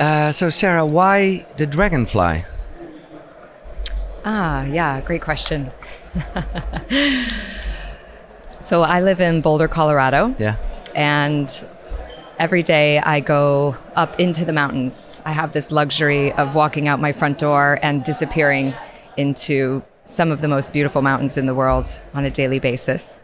Uh, so, Sarah, why the dragonfly? Ah, yeah, great question. so I live in Boulder, Colorado. Yeah. And every day I go up into the mountains. I have this luxury of walking out my front door and disappearing into some of the most beautiful mountains in the world on a daily basis.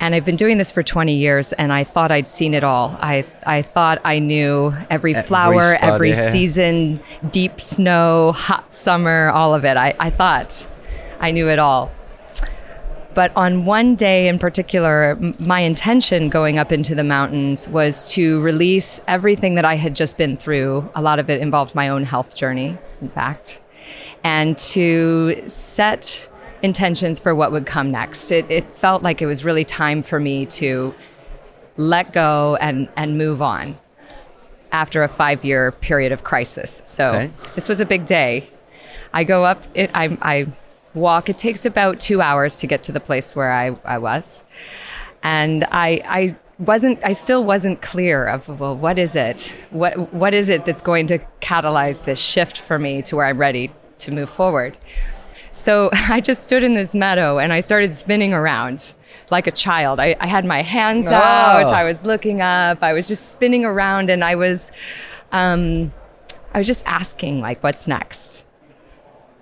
And I've been doing this for 20 years, and I thought I'd seen it all. I, I thought I knew every Every flower, spot, every yeah. season, deep snow, hot summer, all of it. I, I thought I knew it all. But on one day in particular, m- my intention going up into the mountains was to release everything that I had just been through. A lot of it involved my own health journey, in fact, and to set intentions for what would come next. It, it felt like it was really time for me to let go and, and move on after a five year period of crisis. So Okay. this was a big day. I go up, it, I, I walk, it takes about two hours to get to the place where I, I was. And I, I wasn't, I still wasn't clear of, well, what is it? What, what is it that's going to catalyze this shift for me to where I'm ready to move forward? So I just stood in this meadow and I started spinning around like a child. I, I had my hands Oh. out. I was looking up. I was just spinning around and I was, um, I was just asking like, what's next?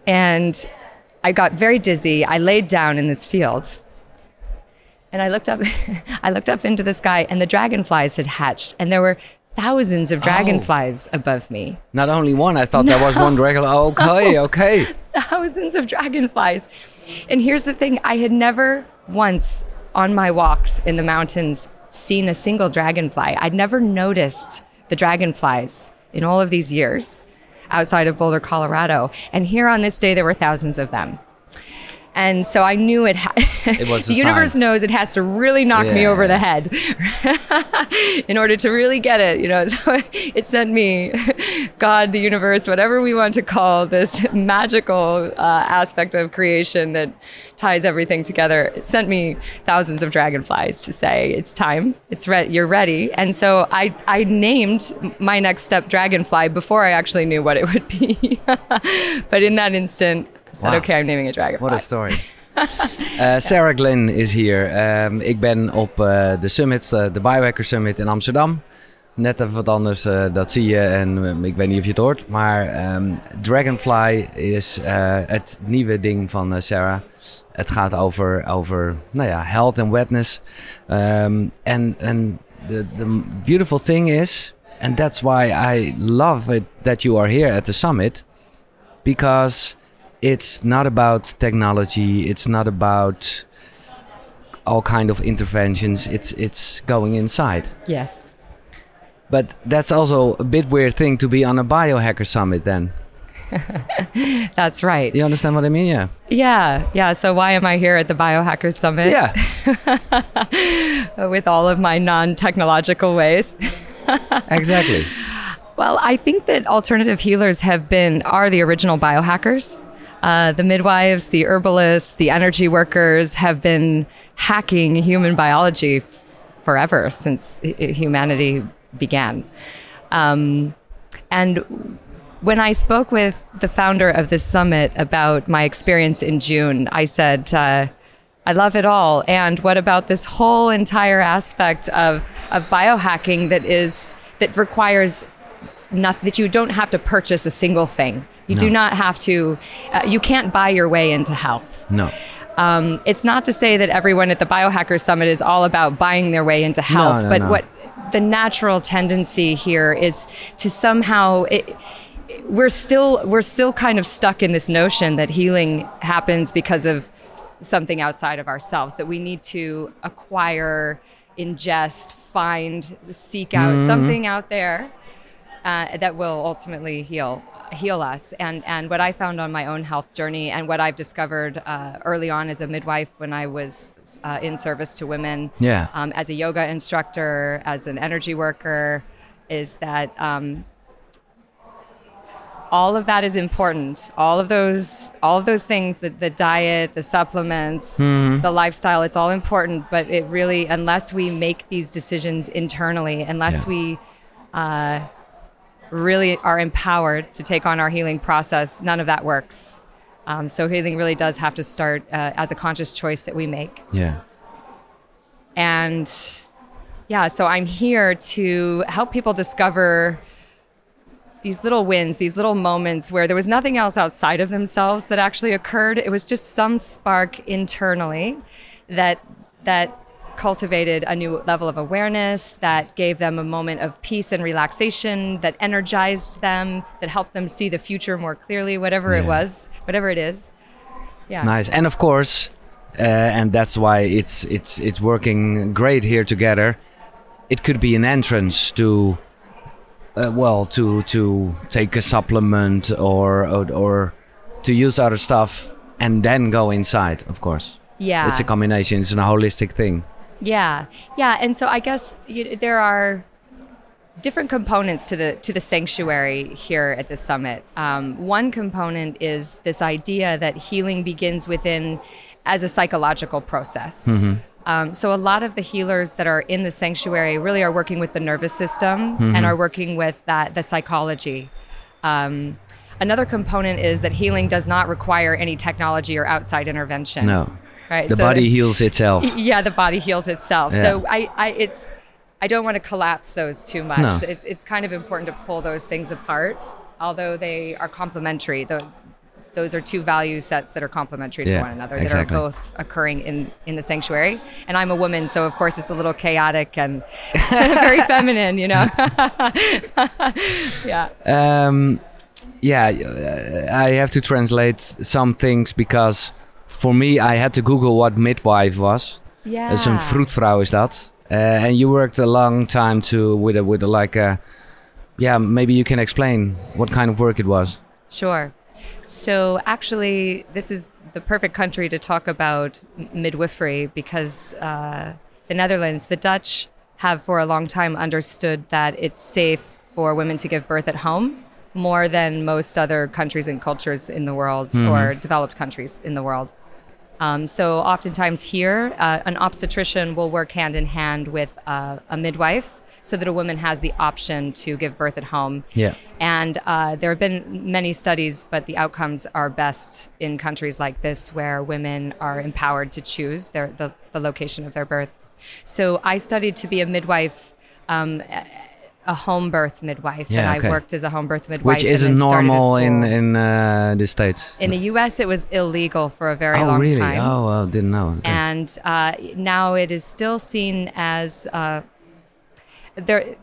And I got very dizzy. I laid down in this field. And I looked up I looked up into the sky and the dragonflies had hatched and there were thousands of dragonflies oh. above me. Not only one, I thought there was one dragon. Okay, okay. thousands of dragonflies. And here's the thing I had never once on my walks in the mountains seen a single dragonfly. I'd never noticed the dragonflies in all of these years outside of Boulder, Colorado. And here on this day, there were thousands of them. And so I knew it. Ha- It was the universe sign. knows it has to really knock me over the head in order to really get it. You know, so it sent me, God, the universe, whatever we want to call this magical uh, aspect of creation that ties everything together. It sent me thousands of dragonflies to say it's time. It's re- you're ready. And so I I named my next step dragonfly before I actually knew what it would be. but in that instant, I said, Wow. okay, I'm naming a dragonfly. What a story. Uh, Sarah Glenn is hier. Ehm, ik ben op eh, de summit, eh, de Biohacker Summit in Amsterdam. Net even wat anders, eh, dat zie je en eh, ik weet niet of je het hoort. Maar ehm, Dragonfly is eh, het nieuwe ding van eh, Sarah. Het gaat over, over nou ja, health and wetness. Um, and the, the beautiful thing is, and that's why I love it that you are here at the summit, because it's not about technology. It's not about all kind of interventions. It's it's going inside. Yes. But that's also a bit weird thing to be on a biohacker summit. Then That's right. you understand what I mean? Yeah. Yeah, yeah. So why am I here at the Biohacker Summit? Yeah. with all of my non-technological ways. exactly. Well, I think that alternative healers have been are the original biohackers. Uh, the midwives, the herbalists, the energy workers have been hacking human biology forever since humanity began. Um, and when I spoke with the founder of this summit about my experience in June, I said, uh, I love it all. And what about this whole entire aspect of, of biohacking that is that requires nothing that you don't have to purchase a single thing. You do not have to. Uh, you can't buy your way into health. No. Um, it's not to say that everyone at the Biohacker Summit is all about buying their way into health, no, but no. what the natural tendency here is to somehow. It, we're still we're still kind of stuck in this notion that healing happens because of something outside of ourselves that we need to acquire ingest find seek out Mm-hmm. something out there uh, that will ultimately heal heal us and and what I found on my own health journey and what I've discovered uh, early on as a midwife when I was uh, in service to women Yeah. um, as a yoga instructor as an energy worker is that um, all of that is important all of those all of those things the, the diet the supplements the lifestyle it's all important but it really unless we make these decisions internally unless Yeah. we uh, really are empowered to take on our healing process, none of that works. Um, so healing really does have to start uh, as a conscious choice that we make. Yeah. And yeah, so I'm here to help people discover these little wins, these little moments where there was nothing else outside of themselves that actually occurred. It was just some spark internally that that cultivated a new level of awareness, that gave them a moment of peace and relaxation, that energized them, that helped them see the future more clearly, whatever it was, whatever it is. Yeah. Nice. And of course, uh, and that's why it's it's it's working great here together. It could be an entrance to, uh, well, to to take a supplement or, or or to use other stuff and then go inside. Of course, Yeah. it's a combination. It's a holistic thing. Yeah, yeah, and so I guess you, there are different components to the to the sanctuary here at the summit. Um, one component is this idea that healing begins within as a psychological process. Um, so a lot of the healers that are in the sanctuary really are working with the nervous system and are working with that the psychology. Um, another component is that healing does not require any technology or outside intervention. No, Right. the so- body heals itself. yeah the body heals itself Yeah. so I, I it's i don't want to collapse those too much No. it's, it's kind of important to pull those things apart although they are complementary the, those are two value sets that are complementary to one another exactly. that are both occurring in, in the sanctuary and i'm a woman so of course it's a little chaotic and very feminine you know yeah Um, yeah, I have to translate some things because for me, I had to Google what midwife was. yeah een vroedvrouw is dat. Uh, and you worked a long time to with a, with a, like a, yeah, maybe you can explain what kind of work it was. Sure. So actually, this is the perfect country to talk about midwifery because uh, the Netherlands, the Dutch, have for a long time understood that it's safe for women to give birth at home more than most other countries and cultures in the world or developed countries in the world. Um, so oftentimes here, uh, an obstetrician will work hand in hand with uh, a midwife so that a woman has the option to give birth at home. Yeah. And uh, there have been many studies, but the outcomes are best in countries like this where women are empowered to choose their, the, the location of their birth. So I studied to be a midwife, um, a- home birth midwife, Yeah, and okay. I worked as a home birth midwife. Which isn't then started a normal in in uh, the states. In the U.S., it was illegal for a very oh long really? time Oh, well, didn't know. Okay. and uh, now it is still seen as uh, there.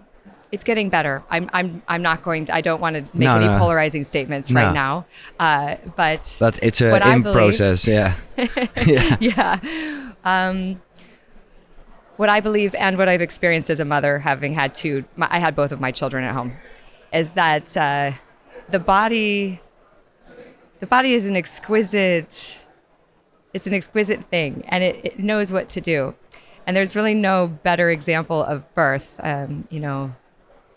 It's getting better. I'm, I'm, I'm not going to. I don't want to make No, any no. polarizing statements No. right now. Uh, but but it's a in believe- process. Yeah. yeah. yeah. Um, what I believe and what I've experienced as a mother, having had two, my, I had both of my children at home, is that uh, the body, the body is an exquisite, it's an exquisite thing, and it, it knows what to do. And there's really no better example of birth. Um, you know,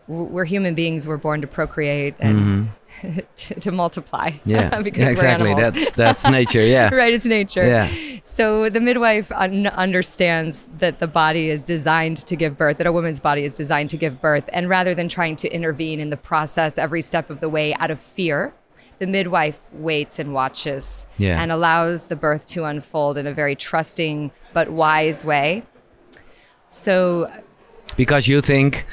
we're human beings. We're born to procreate and to, to multiply. Mm-hmm. Yeah. because yeah we're exactly. animals. That's that's nature. Yeah. right, it's nature. Yeah. So the midwife un- understands that the body is designed to give birth, that a woman's body is designed to give birth. And rather than trying to intervene in the process every step of the way out of fear, the midwife waits and watches Yeah. and allows the birth to unfold in a very trusting but wise way. So because you think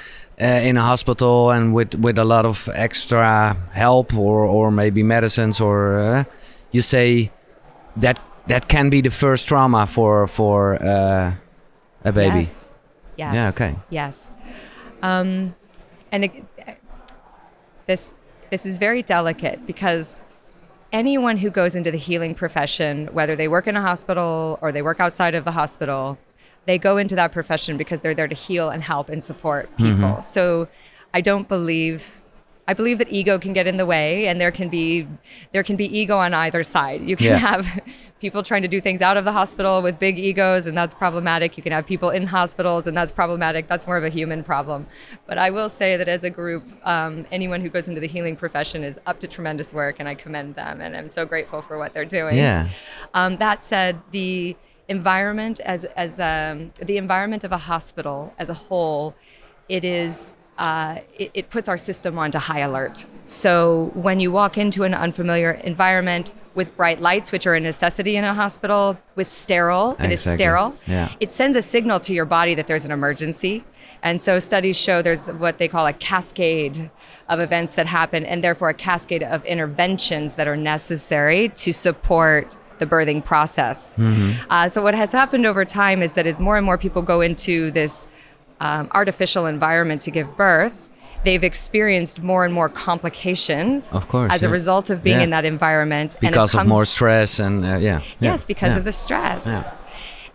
uh, in a hospital and with with a lot of extra help or or maybe medicines or uh, you say that that can be the first trauma for for uh, a baby. Yes. Yes. Yeah, okay. Yes. Um, and it, this this is very delicate because anyone who goes into the healing profession, whether they work in a hospital or they work outside of the hospital, they go into that profession because they're there to heal and help and support Mm-hmm. people. So I don't believe I believe that ego can get in the way and there can be there can be ego on either side. You can Yeah. have people trying to do things out of the hospital with big egos and that's problematic. You can have people in hospitals and that's problematic. That's more of a human problem. But I will say that as a group, um, anyone who goes into the healing profession is up to tremendous work and I commend them and I'm so grateful for what they're doing. Yeah. Um, that said, the environment as as um, the environment of a hospital as a whole, it is uh, it, it puts our system onto high alert. So when you walk into an unfamiliar environment with bright lights, which are a necessity in a hospital, with sterile, that is Exactly. sterile, Yeah. it sends a signal to your body that there's an emergency. And so studies show there's what they call a cascade of events that happen, and therefore a cascade of interventions that are necessary to support the birthing process. Uh, so what has happened over time is that as more and more people go into this um, artificial environment to give birth, they've experienced more and more complications Of course, as a result of being Yeah. in that environment. and because of come- more stress and uh, yeah. yeah, Yes, because yeah. of the stress.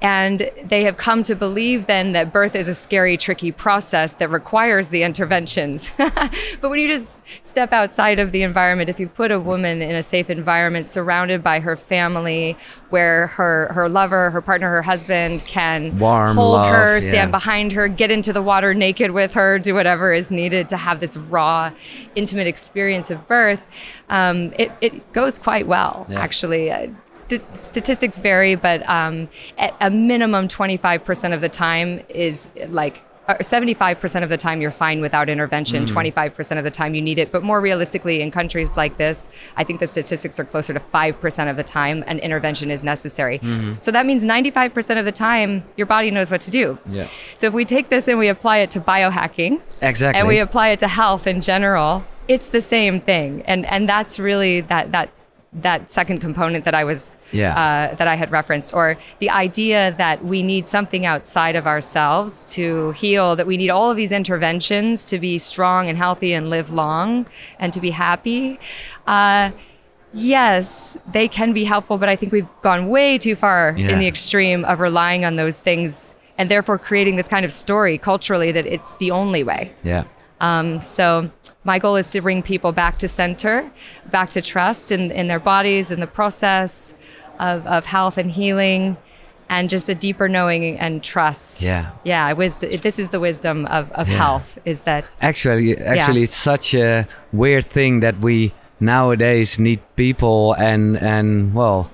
Yeah. And they have come to believe then that birth is a scary, tricky process that requires the interventions. but when you just step outside of the environment, if you put a woman in a safe environment surrounded by her family, where her, her lover, her partner, her husband can Warm hold love, her, yeah. stand behind her, get into the water naked with her, do whatever is needed to have this raw, intimate experience of birth, um, it, it goes quite well, Yeah. actually. Uh, st- statistics vary, but um, at a minimum, 25% of the time is like. 75% of the time you're fine without intervention, 25% of the time you need it. But more realistically, in countries like this, I think the statistics are closer to 5% of the time an intervention is necessary. So that means 95% of the time your body knows what to do. Yeah. So if we take this and we apply it to biohacking, Exactly. and we apply it to health in general, it's the same thing. And and that's really that that's that second component that I was Yeah. uh, that I had referenced, or the idea that we need something outside of ourselves to heal. That we need all of these interventions to be strong and healthy and live long and to be happy. Uh, Yes, they can be helpful, but I think we've gone way too far Yeah. in the extreme of relying on those things and therefore creating this kind of story culturally that it's the only way. yeah. Um, so my goal is to bring people back to center, back to trust in, in their bodies, in the process of, of health and healing, and just a deeper knowing and trust. Yeah. Yeah. Wisdom, this is the wisdom of, of health is that, Actually, actually, it's such a weird thing that we nowadays need people and and well,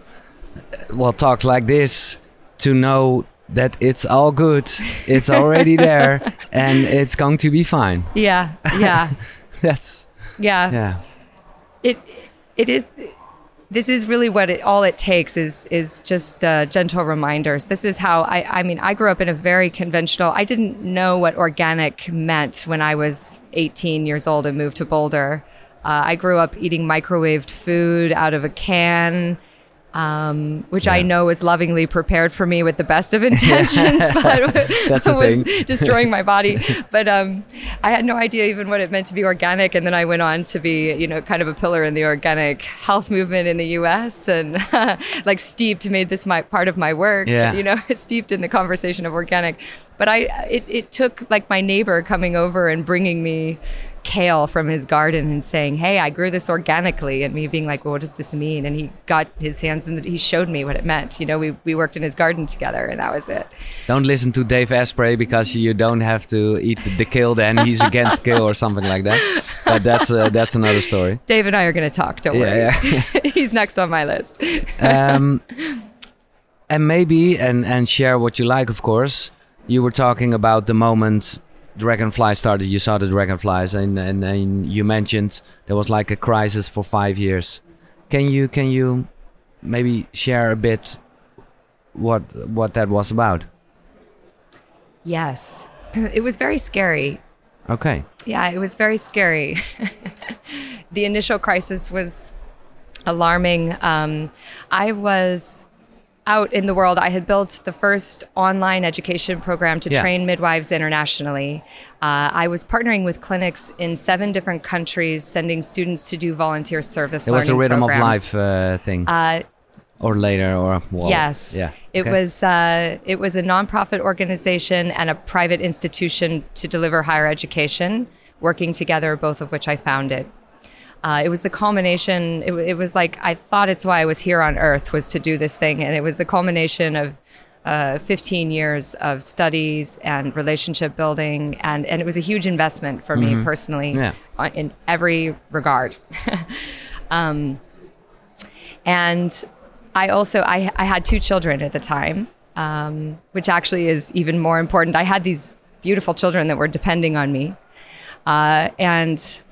well, talk like this to know that it's all good, it's already there, and it's going to be fine. yeah, yeah, That's yeah. yeah, it it is this is really what it all it takes is is just uh, gentle reminders. This is how i i mean i grew up in a very conventional i didn't know what organic meant when i was 18 years old and moved to boulder. Uh, i grew up eating microwaved food out of a can um, which I know was lovingly prepared for me with the best of intentions, but was destroying my body. But um, I had no idea even what it meant to be organic. And then I went on to be, you know, kind of a pillar in the organic health movement in the U.S. and like steeped, made this my part of my work. Yeah. You know, steeped in the conversation of organic. But I, it, it took like my neighbor coming over and bringing me kale from his garden and saying, "Hey, I grew this organically," and me being like, "Well, what does this mean?" And he got his hands and he showed me what it meant. You know, we we worked in his garden together, and that was it. don't listen to Dave Asprey because you don't have to eat the kale. Then he's against kale or something like that. But that's uh, that's another story. Dave and I are going to talk. Don't Yeah, worry. He's next on my list. um, and maybe and and share what you like of course you were talking about the moment dragonfly started you saw the dragonflies and and, and you mentioned there was like a crisis for five years can you can you maybe share a bit what what that was about yes, it was very scary. okay Yeah, it was very scary. the initial crisis was alarming. Um, I was out in the world. I had built the first online education program to Yeah. train midwives internationally. Uh, I was partnering with clinics in seven different countries, sending students to do volunteer service. it was the rhythm programs. of life uh, thing Uh, or later or well, yes. yeah It okay. was uh, it was a nonprofit organization and a private institution to deliver higher education, working together, both of which I founded. Uh, it was the culmination. It, it was like I thought it's why I was here on Earth was to do this thing, and it was the culmination of uh, 15 years of studies and relationship building, and and it was a huge investment for me personally, Yeah. in every regard. um, and I also I, I had two children at the time, um, which actually is even more important. I had these beautiful children that were depending on me. Uh, and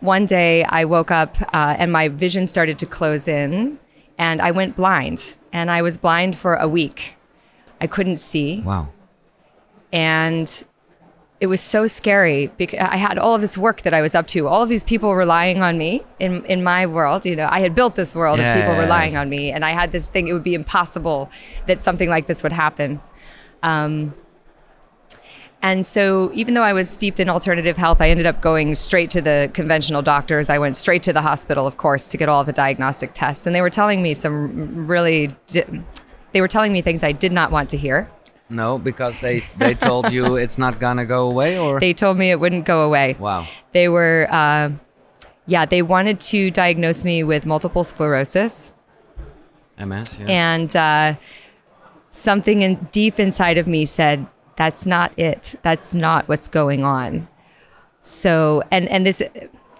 one day I woke up uh, and my vision started to close in, and I went blind. And I was blind for a week. I couldn't see. Wow. And it was so scary because I had all of this work that I was up to, all of these people relying on me in, in my world. You know, I had built this world of people Yes. relying on me, and I had this thing, it would be impossible that something like this would happen. Um, and so, even though I was steeped in alternative health, I ended up going straight to the conventional doctors. I went straight to the hospital, of course, to get all the diagnostic tests. And they were telling me some really, di- they were telling me things I did not want to hear. No, because they they told you it's not gonna go away, or They told me it wouldn't go away. wow. They were, uh, yeah, they wanted to diagnose me with multiple sclerosis. MS. Yeah. And uh, something in, deep inside of me said, that's not it. That's not what's going on. So, and, and this,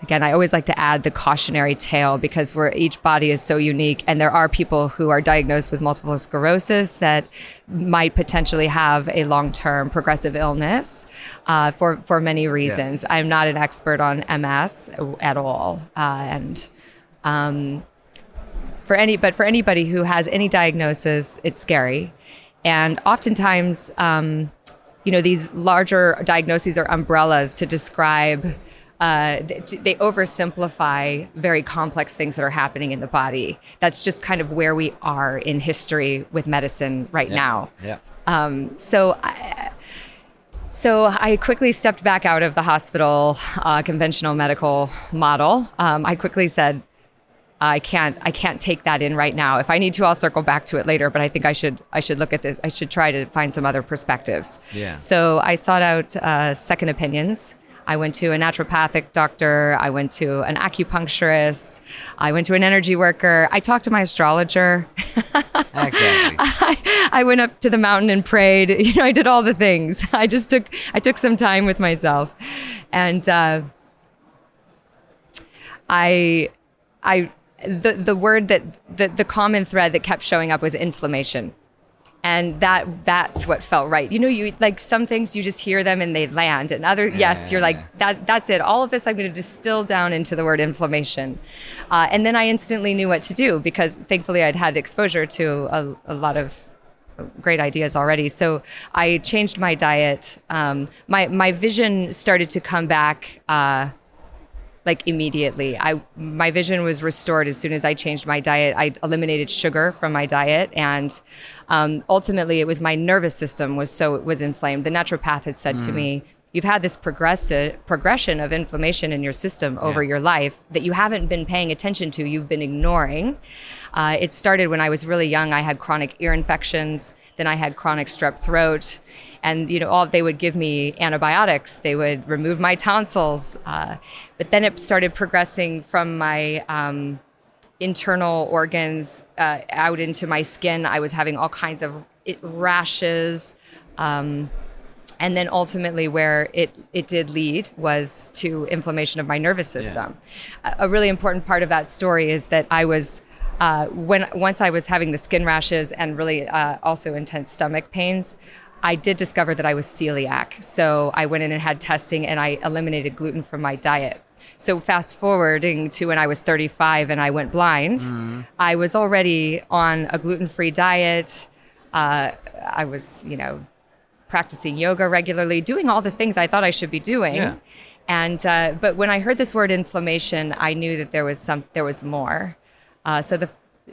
again, I always like to add the cautionary tale because we're, each body is so unique. And there are people who are diagnosed with multiple sclerosis that might potentially have a long term progressive illness uh, for, for many reasons. I'm not an expert on MS at all. Uh, and, um, for any but for anybody who has any diagnosis it's scary and oftentimes um, you know these larger diagnoses are umbrellas to describe uh, they oversimplify very complex things that are happening in the body that's just kind of where we are in history with medicine right now Yeah. um, so I, so I quickly stepped back out of the hospital uh, conventional medical model. Um, I quickly said, I can't I can't take that in right now. If I need to, I'll circle back to it later. But I think I should I should look at this. I should try to find some other perspectives. Yeah. So I sought out uh, second opinions. I went to a naturopathic doctor. I went to an acupuncturist. I went to an energy worker. I talked to my astrologer. Exactly. I, I went up to the mountain and prayed. You know, I did all the things. I just took I took some time with myself, and uh, I I the the word that the the common thread that kept showing up was inflammation. And that that's what felt right. You know, you like some things you just hear them and they land, and other yes, you're like that. That's it. All of this I'm going to distill down into the word inflammation, uh, and then I instantly knew what to do because thankfully I'd had exposure to a, a lot of great ideas already. So I changed my diet. Um, my my vision started to come back. Uh, like immediately. I my vision was restored as soon as I changed my diet. I eliminated sugar from my diet, and um, ultimately, it was my nervous system was so was inflamed. The naturopath had said to me. You've had this progressive progression of inflammation in your system over Yeah. your life that you haven't been paying attention to. You've been ignoring. Uh, it started when I was really young. I had chronic ear infections. Then I had chronic strep throat, and you know, all they would give me antibiotics. They would remove my tonsils, uh, but then it started progressing from my um, internal organs uh, out into my skin. I was having all kinds of rashes. Um, and then ultimately where it, it did lead was to inflammation of my nervous system a, a really important part of that story is that i was uh, when once i was having the skin rashes and really uh, also intense stomach pains i did discover that i was celiac so i went in and had testing and i eliminated gluten from my diet so fast forwarding to when I was 35 and I went blind, I was already on a gluten-free diet. Uh, I was, you know, practicing yoga regularly, doing all the things I thought I should be doing. Yeah. And uh, but when I heard this word inflammation, I knew that there was some there was more. Uh, so the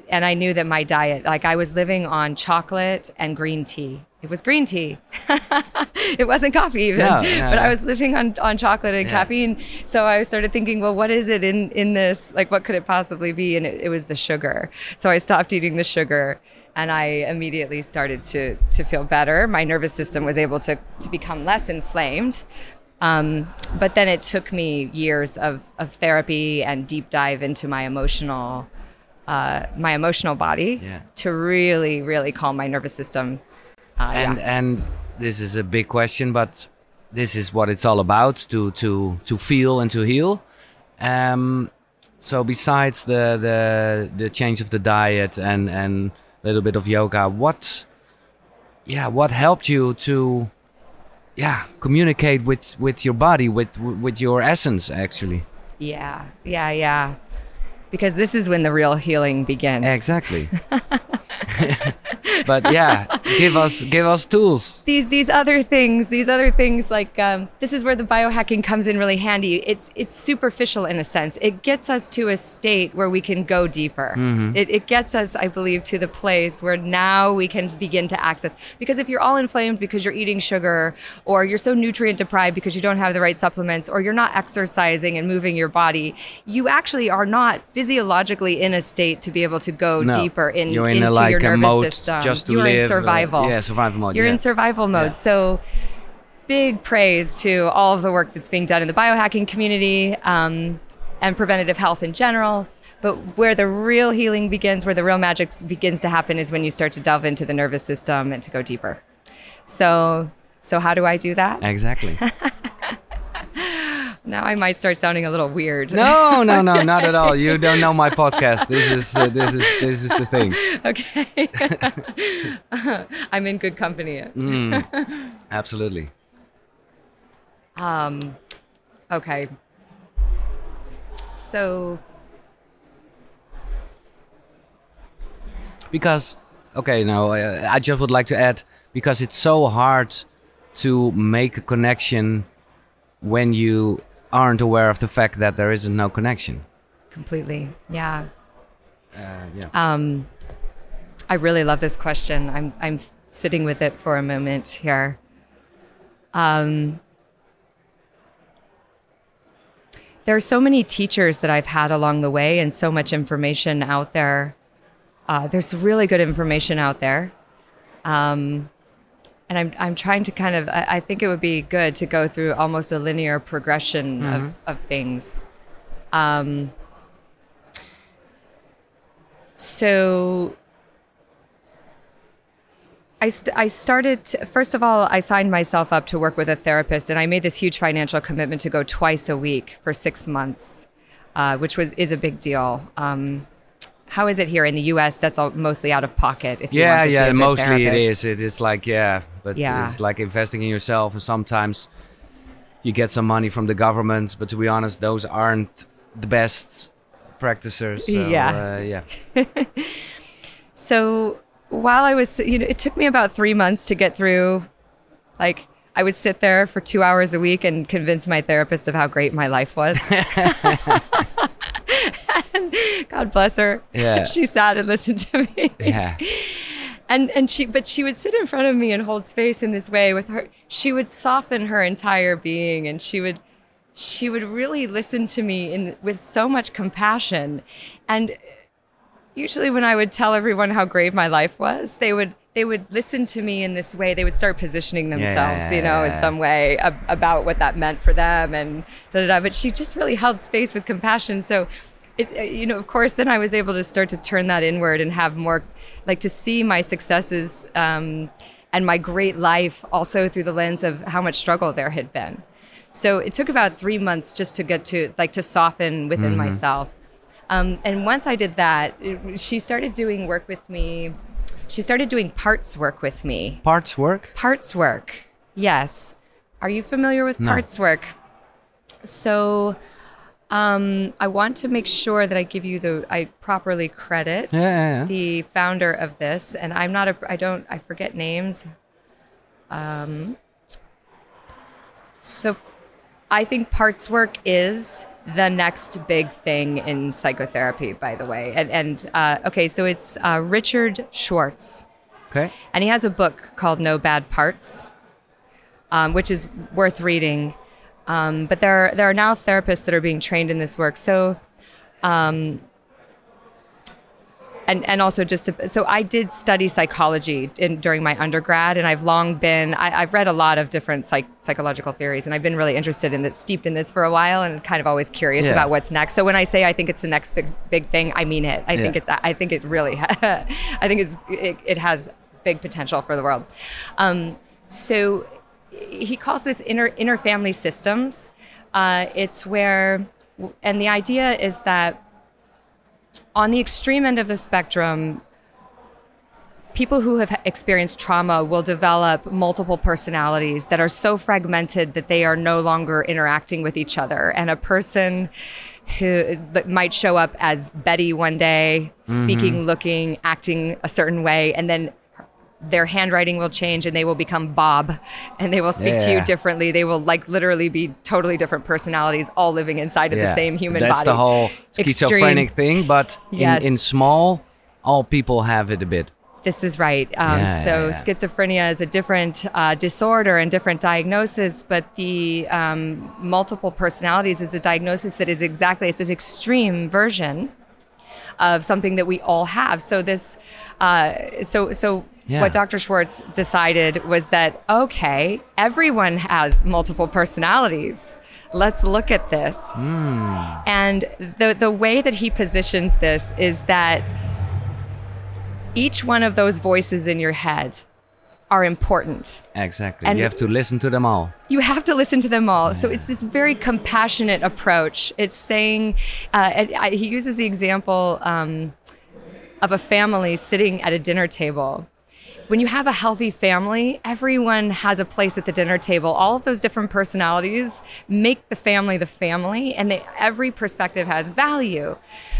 and I knew that my diet, like I was living on chocolate and green tea. It was green tea. it wasn't coffee even, No, no, but no. I was living on, on chocolate and Yeah. caffeine. So I started thinking, well, what is it in, in this? Like, what could it possibly be? And it, it was the sugar. So I stopped eating the sugar and I immediately started to, to feel better. My nervous system was able to, to become less inflamed. Um, but then it took me years of, of therapy and deep dive into my emotional, uh, my emotional body Yeah. to really, really calm my nervous system. Uh, and yeah. and this is a big question, but this is what it's all about to to to feel and to heal. Um, so besides the the the change of the diet and and a little bit of yoga, what yeah, what helped you to yeah communicate with with your body with with your essence actually Yeah, yeah, yeah. Because this is when the real healing begins. exactly but yeah give us give us tools these these other things, these other things like um, this is where the biohacking comes in really handy. It's it's superficial in a sense. It gets us to a state where we can go deeper. It, it gets us, I believe, to the place where now we can begin to access. Because if you're all inflamed because you're eating sugar, or you're so nutrient deprived because you don't have the right supplements, or you're not exercising and moving your body, you actually are not physiologically in a state to be able to go No. deeper in, You're in a, into like, your nervous system. just to you are live, in uh, survival. yeah, survival mode, You're yeah. in survival mode. Yeah. So big praise to all of the work that's being done in the biohacking community um, and preventative health in general. But where the real healing begins, where the real magic begins to happen, is when you start to delve into the nervous system and to go deeper. So, so how do I do that? exactly Now I might start sounding a little weird. no no no not at all you don't know my podcast this is uh, this is this is the thing okay. I'm in good company. absolutely Um, okay. So, because okay now uh, i just would like to add because it's so hard to make a connection when you aren't aware of the fact that there isn't no connection completely. Yeah. uh, yeah Um, I really love this question. I'm I'm sitting with it for a moment here. Um, there are so many teachers that I've had along the way, and so much information out there. Uh, there's really good information out there, um, and I'm I'm trying to kind of. I, I think it would be good to go through almost a linear progression of of things. Um, so I, st- I started, to- first of all, I signed myself up to work with a therapist, and I made this huge financial commitment to go twice a week for six months, uh, which was is a big deal. Um, how is it here in the U.S.? That's all mostly out of pocket. If you yeah want to see yeah mostly it therapist. is it is like yeah but Yeah. it's like investing in yourself and sometimes you get some money from the government but to be honest those aren't the best practitioners so, Yeah. uh, yeah So while I was, you know, it took me about three months to get through. Like, I would sit there for two hours a week and convince my therapist of how great my life was. God bless her. Yeah. she sat and listened to me. yeah And and she, but she would sit in front of me and hold space in this way with her. She would soften her entire being, and she would, she would really listen to me in with so much compassion, and usually when I would tell everyone how grave my life was, they would they would listen to me in this way. They would start positioning yeah, themselves, you yeah, know, yeah. in some way ab- about what that meant for them and da da da. But she just really held space with compassion. So. It, uh, you know, of course, then I was able to start to turn that inward and have more, like, to see my successes um, and my great life also through the lens of how much struggle there had been. So it took about three months just to get to like to soften within myself. Um, and once I did that, it- she started doing work with me. She started doing parts work with me. parts work Parts work, yes. Are you familiar with No. parts work? So, um, I want to make sure that I give you the I properly credit Yeah, yeah, yeah. the founder of this, and I'm not a I don't I forget names. Um, so, I think parts work is the next big thing in psychotherapy. By the way, and and uh, okay, so it's uh, Richard Schwartz. okay And he has a book called No Bad Parts, um, which is worth reading. Um, but there, are, there are now therapists that are being trained in this work. So, um, and and also just to, so I did study psychology in, during my undergrad, and I've long been I, I've read a lot of different psych, psychological theories, and I've been really interested in this, steeped in this for a while, and kind of always curious Yeah. about what's next. So when I say I think it's the next big big thing, I mean it. I think it's I think it really I think it's it, it has big potential for the world. Um, so he calls this inner inner family systems. Uh, it's where, and the idea is that on the extreme end of the spectrum, people who have experienced trauma will develop multiple personalities that are so fragmented that they are no longer interacting with each other. And a person who might show up as Betty one day, speaking, looking, acting a certain way, and then their handwriting will change and they will become Bob and they will speak to you differently. They will like literally be totally different personalities all living inside of the same human That's body. the whole Extreme. schizophrenic thing, but Yes. in, in small, all people have it a bit. This is right. Um, Yeah, so yeah, yeah. schizophrenia is a different uh, disorder and different diagnosis, but the um, multiple personalities is a diagnosis that is exactly it's an extreme version of something that we all have. So this, uh, so so Yeah. what Dr. Schwartz decided was that okay, everyone has multiple personalities. Let's look at this. Hmm. And the the way that he positions this is that each one of those voices in your head are important. Exactly. And- you have to listen to them all. You have to listen to them all. So it's this very compassionate approach. It's saying, uh, and I, he uses the example um, of a family sitting at a dinner table. When you have a healthy family, everyone has a place at the dinner table. All of those different personalities make the family the family, and they, every perspective has value.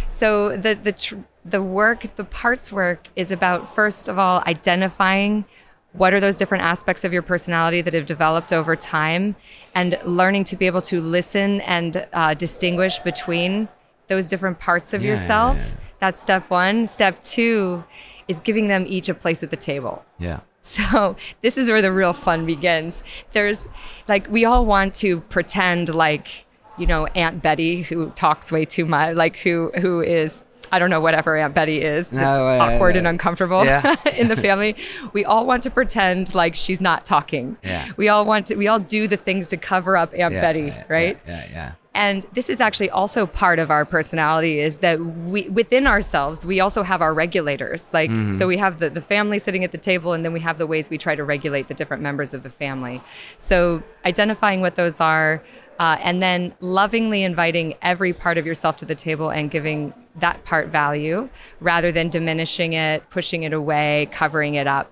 So the the tr- the work, the parts work, is about first of all identifying what are those different aspects of your personality that have developed over time, and learning to be able to listen and uh, distinguish between those different parts of Yeah, yeah, yourself. yeah. That's step one. Step two is giving them each a place at the table. Yeah. So this is where the real fun begins. There's like we all want to pretend like you know Aunt Betty who talks way too much, like who who is I don't know whatever Aunt Betty is. No, that's uh, awkward and uncomfortable yeah. in the family. We all want to pretend like she's not talking. Yeah. We all want to. We all do the things to cover up Aunt yeah, Betty, right? Yeah, yeah, yeah. And this is actually also part of our personality is that we within ourselves we also have our regulators. Like so we have the, the family sitting at the table and then we have the ways we try to regulate the different members of the family. So identifying what those are uh, and then lovingly inviting every part of yourself to the table and giving that part value rather than diminishing it, pushing it away, covering it up.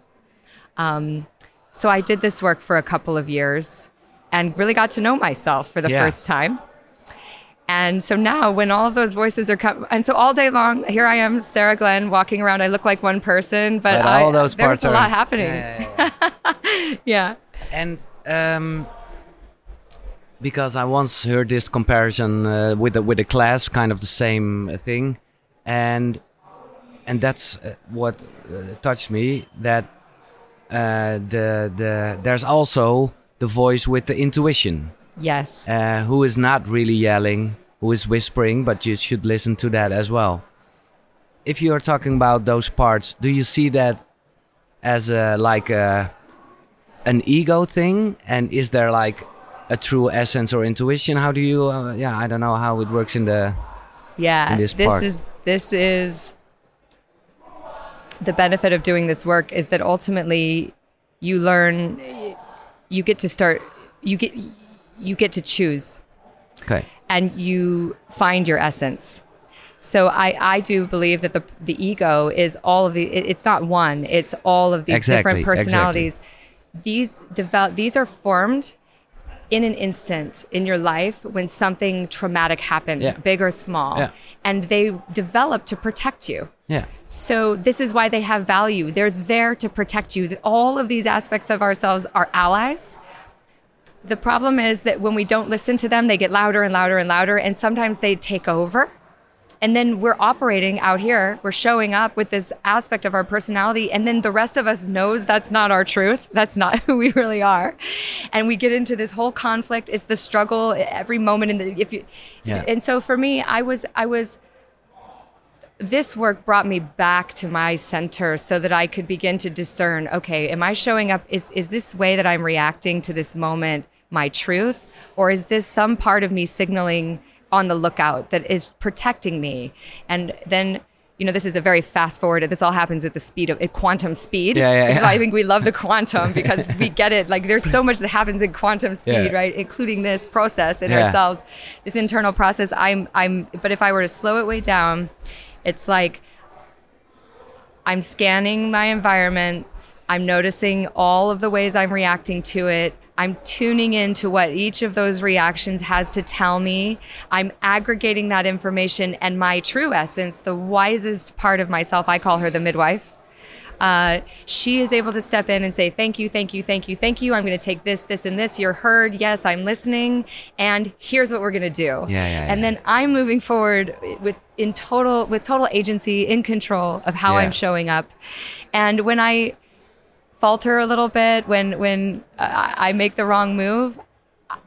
Um, so I did this work for a couple of years and really got to know myself for the Yeah. first time. And so now, when all of those voices are coming, and so all day long, here I am, Sarah Glynn, walking around. I look like one person, but, But I, all those there's parts a are lot happening. Yeah, yeah, yeah. Yeah. and um, because I once heard this comparison uh, with the, with a class, kind of the same uh, thing, and and that's uh, what uh, touched me. That uh, the the there's also the voice with the intuition, Yes. uh, who is not really yelling, who is whispering, but you should listen to that as well. If you are talking about those parts, do you see that as a like a an ego thing, and is there like a true essence or intuition? How do you? Uh, yeah, I don't know how it works in the. Yeah. in this this part. is this is the benefit of doing this work is that ultimately you learn you get to start you get you get to choose Okay. and you find your essence. So I, I do believe that the the ego is all of the it- it's not one it's all of these Exactly, different personalities. Exactly. These develop these are formed in an instant in your life when something traumatic happened, Yeah. big or small, Yeah. and they develop to protect you. Yeah. So this is why they have value. They're there to protect you. All of these aspects of ourselves are allies. The problem is that when we don't listen to them, they get louder and louder and louder, and sometimes they take over. And then we're operating out here, we're showing up with this aspect of our personality, and then the rest of us knows that's not our truth. That's not who we really are. And we get into this whole conflict. It's the struggle every moment in the if you Yeah. and so for me, I was I was this work brought me back to my center so that I could begin to discern okay, am I showing up? Is, is this way that I'm reacting to this moment my truth? Or is this some part of me signaling on the lookout that is protecting me? And then, you know, this is a very fast forward. This all happens at the speed of at quantum speed. Yeah, yeah, yeah. why I think we love the quantum because we get it. Like there's so much that happens in quantum speed, Yeah. right? Including this process in Yeah. ourselves, this internal process. I'm, I'm, but if I were to slow it way down, it's like I'm scanning my environment. I'm noticing all of the ways I'm reacting to it. I'm tuning into what each of those reactions has to tell me. I'm aggregating that information and my true essence, the wisest part of myself, I call her the midwife. Uh, she is able to step in and say, Thank you, thank you, thank you, thank you. I'm going to take this, this, and this. You're heard. Yes, I'm listening. And here's what we're going to do. Yeah, yeah, and yeah. then I'm moving forward with in total with total agency, in control of how Yeah. I'm showing up. And when I falter a little bit, when when uh, I make the wrong move,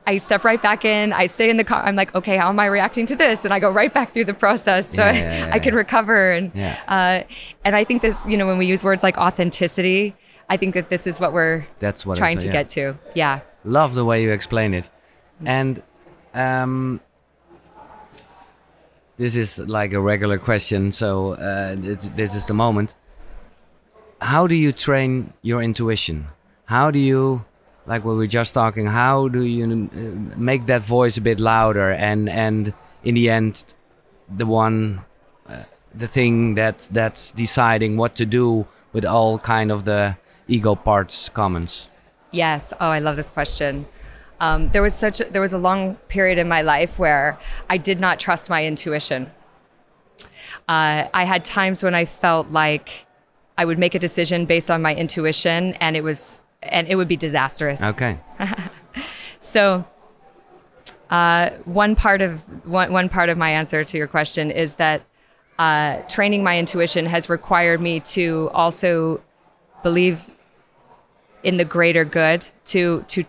I step right back in. I stay in the car. I'm like, okay, how am I reacting to this? And I go right back through the process so Yeah, I, yeah, yeah, I can recover. And Yeah. uh, and I think this, you know, when we use words like authenticity, I think that this is what we're That's what trying to get to. Yeah. Love the way you explain it. And um, this is like a regular question, so uh, this is the moment. How do you train your intuition? How do you, like we were just talking, how do you uh, make that voice a bit louder and and in the end, the one, uh, the thing that that's deciding what to do with all kind of the ego parts comments. Yes. Oh, I love this question. Um, there was such a, there was a long period in my life where I did not trust my intuition. Uh, I had times when I felt like I would make a decision based on my intuition, and it was and it would be disastrous. Okay. So, uh, one part of one, one part of my answer to your question is that uh, training my intuition has required me to also believe in the greater good, to to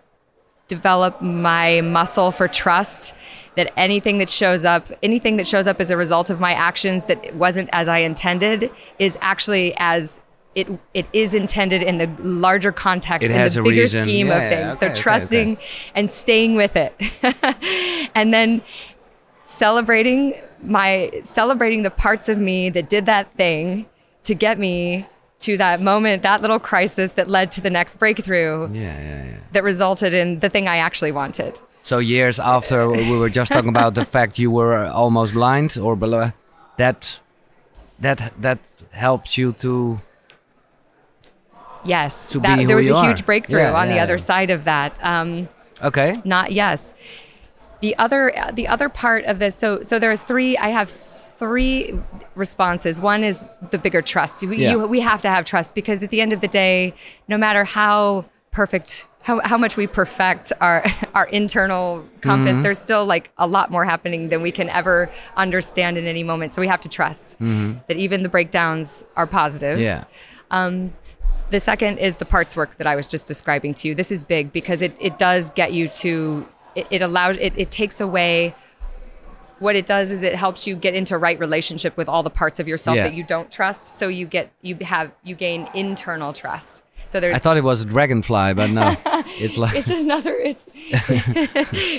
develop my muscle for trust that anything that shows up, anything that shows up as a result of my actions that wasn't as I intended, is actually as it it is intended in the larger context, It in has the a bigger reason. scheme Yeah, of things. okay, okay, so trusting okay. and staying with it, and then celebrating my celebrating the parts of me that did that thing to get me to that moment, that little crisis that led to the next breakthrough Yeah, yeah, yeah. that resulted in the thing I actually wanted. So years after we were just talking about the fact you were almost blind or below, that that that helps you to Yes, To that, there was a huge are. breakthrough Yeah, on the yeah, other yeah. side of that. Um, okay. not yes. The other the other part of this. So so there are three. I have three responses. One is the bigger trust. We, Yeah. you, we have to have trust because at the end of the day, no matter how perfect. How, how much we perfect our our internal compass, Mm-hmm. there's still like a lot more happening than we can ever understand in any moment. So we have to trust that even the breakdowns are positive. Mm-hmm. Yeah. Um, the second is the parts work that I was just describing to you. This is big because it, it does get you to, it, it allows, it, it takes away, what it does is it helps you get into right relationship with all the parts of yourself Yeah. that you don't trust. So you get, you have, you gain internal trust. So there's, I thought it was a dragonfly, but no, it's like it's another, it's,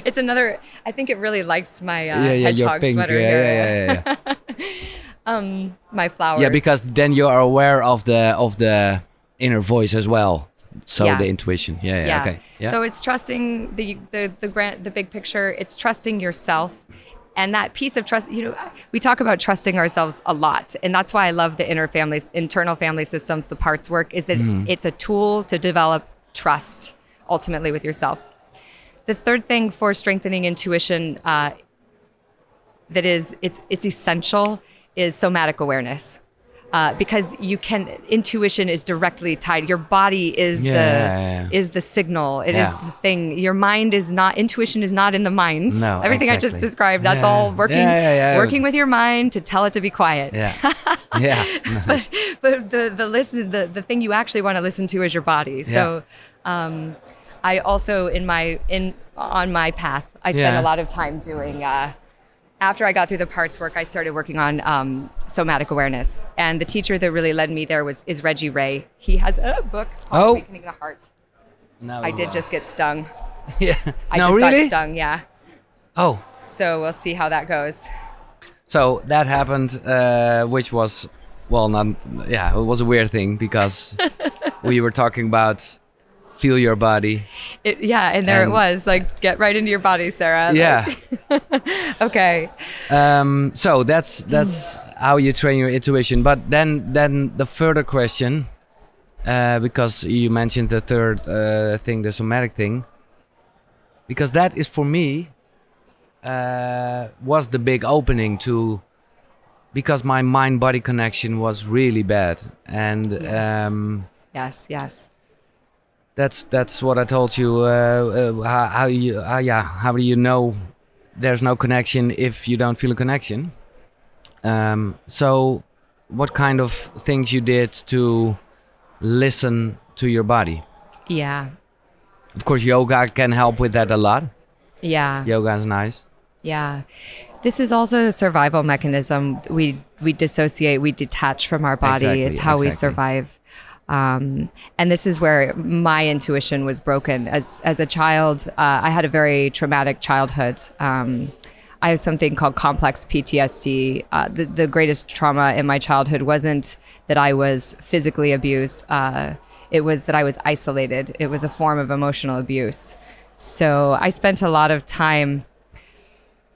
it's another, I think it really likes my uh, yeah, yeah, hedgehog pink, sweater yeah, yeah, yeah, yeah. My flowers. yeah, because then you are aware of the of the inner voice as well. So Yeah. the intuition. Yeah, yeah, okay. Yeah. So it's trusting the the the grant the big picture. It's trusting yourself. And that piece of trust, you know, we talk about trusting ourselves a lot. And that's why I love the inner families, internal family systems, the parts work, is that Mm-hmm. it's a tool to develop trust ultimately with yourself. The third thing for strengthening intuition uh, that is it's it's essential is somatic awareness. Uh, because you can intuition is directly tied. Your body is Yeah, the yeah, yeah. is the signal. It is the thing. Your mind is not intuition is not in the mind. No, Everything I just described, that's all working working with your mind to tell it to be quiet. yeah. yeah. but but the the listen the, the thing you actually want to listen to is your body. So um, I also in my in on my path, I Yeah. a lot of time doing uh, after I got through the parts work, I started working on um, somatic awareness. And the teacher that really led me there was is Reggie Ray. He has a book called Oh. Awakening the Heart. No, I did just get stung. Yeah. I no, just really? got stung, yeah. Oh, So we'll see how that goes. so that happened, uh, which was, well, not, yeah, it was a weird thing because we were talking about feel your body. It, yeah, and there And- it was. Like, get right into your body, Sarah. Yeah. Like, okay. Um, so that's that's how you train your intuition. But then, then the further question, uh, because you mentioned the third uh, thing, the somatic thing, because that is for me uh, was the big opening to, because my mind body connection was really bad, and Yes. um, Yes, yes. That's that's what I told you. Uh, uh, how, how you, uh, yeah, how do you know there's no connection if you don't feel a connection? Um, so, what kind of things you did to listen to your body? Yeah. Of course, yoga can help with that a lot. Yeah. Yoga is nice. Yeah. This is also a survival mechanism. We we dissociate, we detach from our body. Exactly, it's how we survive. Um, and this is where my intuition was broken. As as a child, uh, I had a very traumatic childhood. Um, I have something called complex PTSD. Uh, the, the greatest trauma in my childhood wasn't that I was physically abused. Uh, it was that I was isolated. It was a form of emotional abuse. So I spent a lot of time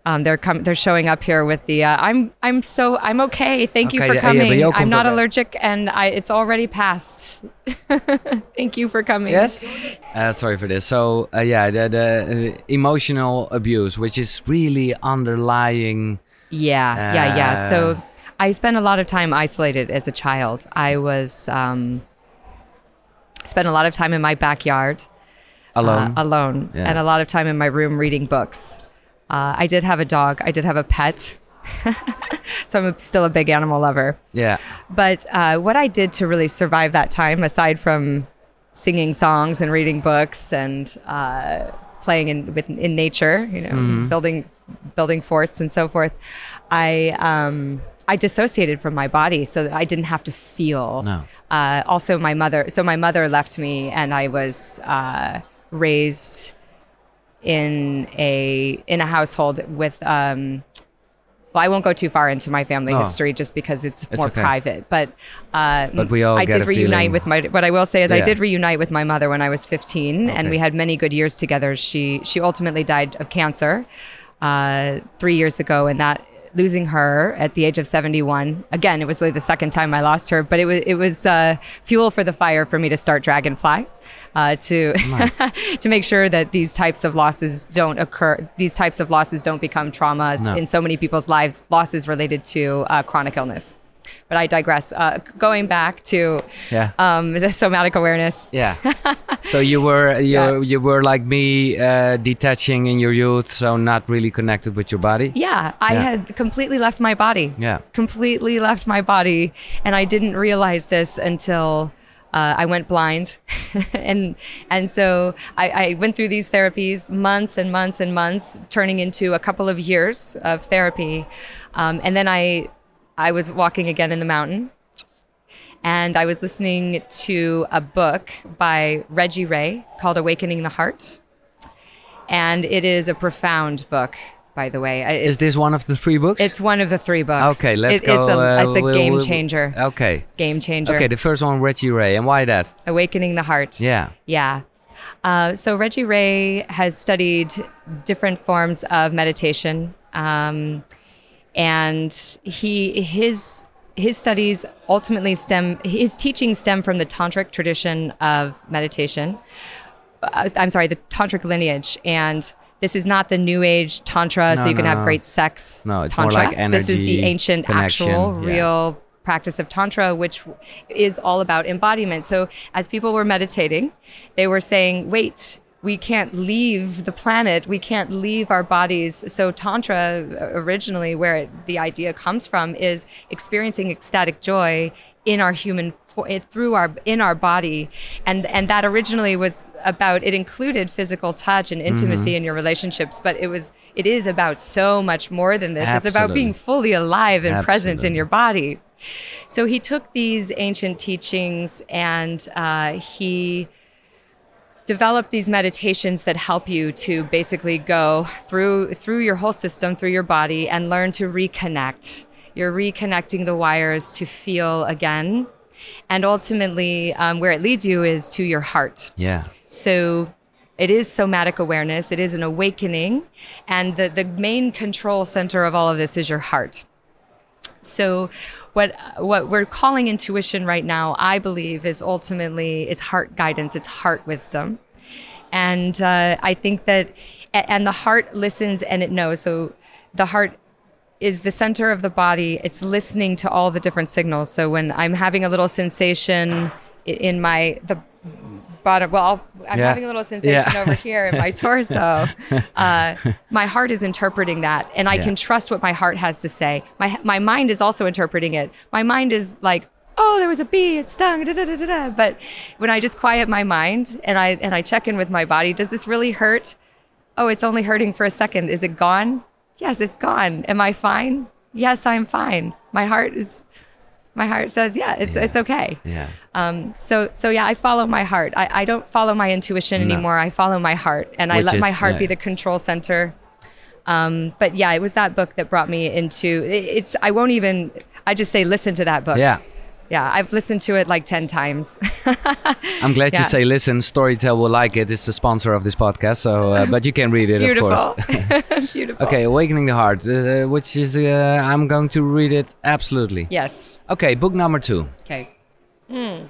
um, they're com- they're showing up here with the uh, I'm I'm so I'm okay. Thank you Okay, for yeah, yeah, coming. but I'm not allergic and I it's already passed. Thank you for coming. Yes. Uh, sorry for this. So, uh, yeah, the, the uh, emotional abuse, which is really underlying. Yeah, yeah, yeah. Uh, So I spent a lot of time isolated as a child. I was um, spent a lot of time in my backyard Alone. uh, alone, Yeah. and a lot of time in my room reading books. Uh, I did have a dog. I did have a pet. so I'm a, still a big animal lover. yeah. But uh, what I did to really survive that time, aside from singing songs and reading books and uh, playing in with in nature, you know, Mm-hmm. building building forts and so forth, I um, I dissociated from my body so that I didn't have to feel. No. Uh, also, my mother. So my mother left me, and I was uh, raised in a in a household with. Um, well, I won't go too far into my family Oh. history just because it's, It's more okay. private. But uh, But we all I did reunite feeling. with my. What I will say is, I did reunite with my mother when I was 15, and we had many good years together. She she ultimately died of cancer uh, three years ago, and that losing her at the age of 71 again it was really the second time i lost her but it was it was uh, fuel for the fire for me to start Dragonfly uh, to to make sure that these types of losses don't occur these types of losses don't become traumas No. in so many people's lives losses related to uh, chronic illness but i digress uh, going back to Yeah. um, somatic awareness Yeah. so you were you Yeah. you were like me, uh, detaching in your youth, so not really connected with your body. Yeah, I Yeah. had completely left my body. Yeah. Completely left my body. And I didn't realize this until uh, I went blind. and and so I, I went through these therapies months and months and months, turning into a couple of years of therapy. Um, and then I I was walking again in the mountain. And I was listening to a book by Reggie Ray called Awakening the Heart. And it is a profound book, by the way. I- Is this one of the three books? it's one of the three books. okay. Let's It- go. It's a, uh, it's a we'll- game we'll- changer. Okay. Game changer. Okay. The first one, Reggie Ray, and why that? Awakening the Heart. Yeah. Yeah. Uh, so Reggie Ray has studied different forms of meditation, um, and he his his studies ultimately stem his teachings stem from the tantric tradition of meditation. Uh, I'm sorry, the tantric lineage, and this is not the new age tantra, so No, you can have no. great sex. No, it's more tantra. like This is the ancient, connection, actual, yeah. real practice of tantra which is all about embodiment so as people were meditating they were saying wait we can't leave the planet we can't leave our bodies. So tantra originally where it, the idea comes from is experiencing ecstatic joy in our human fo- through our in our body. And and that originally was about it included physical touch and intimacy Mm-hmm. in your relationships but it was it is about so much more than this. It's about being fully alive and present in your body. So he took these ancient teachings and uh, he developed these meditations that help you to basically go through through your whole system, through your body, and learn to reconnect. You're reconnecting the wires to feel again, and ultimately, um, where it leads you is to your heart. Yeah. So it is somatic awareness, it is an awakening, and the, the main control center of all of this is your heart. So, what what we're calling intuition right now, I believe, is ultimately it's heart guidance, it's heart wisdom, and uh, I think that, and the heart listens and it knows. So, the heart is the center of the body. It's listening to all the different signals. So when I'm having a little sensation in my the bottom, well, I'm Yeah. having a little sensation Yeah. over here in my torso. uh, my heart is interpreting that, and I Yeah. can trust what my heart has to say. My my mind is also interpreting it. My mind is like. Oh, there was a bee. It stung. Da, da, da, da, da. But when I just quiet my mind and I and I check in with my body, does this really hurt? Oh, it's only hurting for a second. Is it gone? Yes, it's gone. Am I fine? Yes, I'm fine. My heart is my heart says, yeah, it's Yeah. it's okay. Yeah. Um, so so yeah, I follow my heart. I, I don't follow my intuition No. anymore. I follow my heart, and I Which let my heart yeah. be the control center. Um, but yeah, it was that book that brought me into. It, it's I won't even. I just say listen to that book. Yeah. yeah. I've listened to it like ten times. I'm glad you say listen. Storytel will like it. It's the sponsor of this podcast. So, uh, but you can read it, of Beautiful, course. beautiful. okay, Awakening the Heart, uh, which is uh, I'm going to read it absolutely. Yes. Okay, book number two. Okay. Hmm.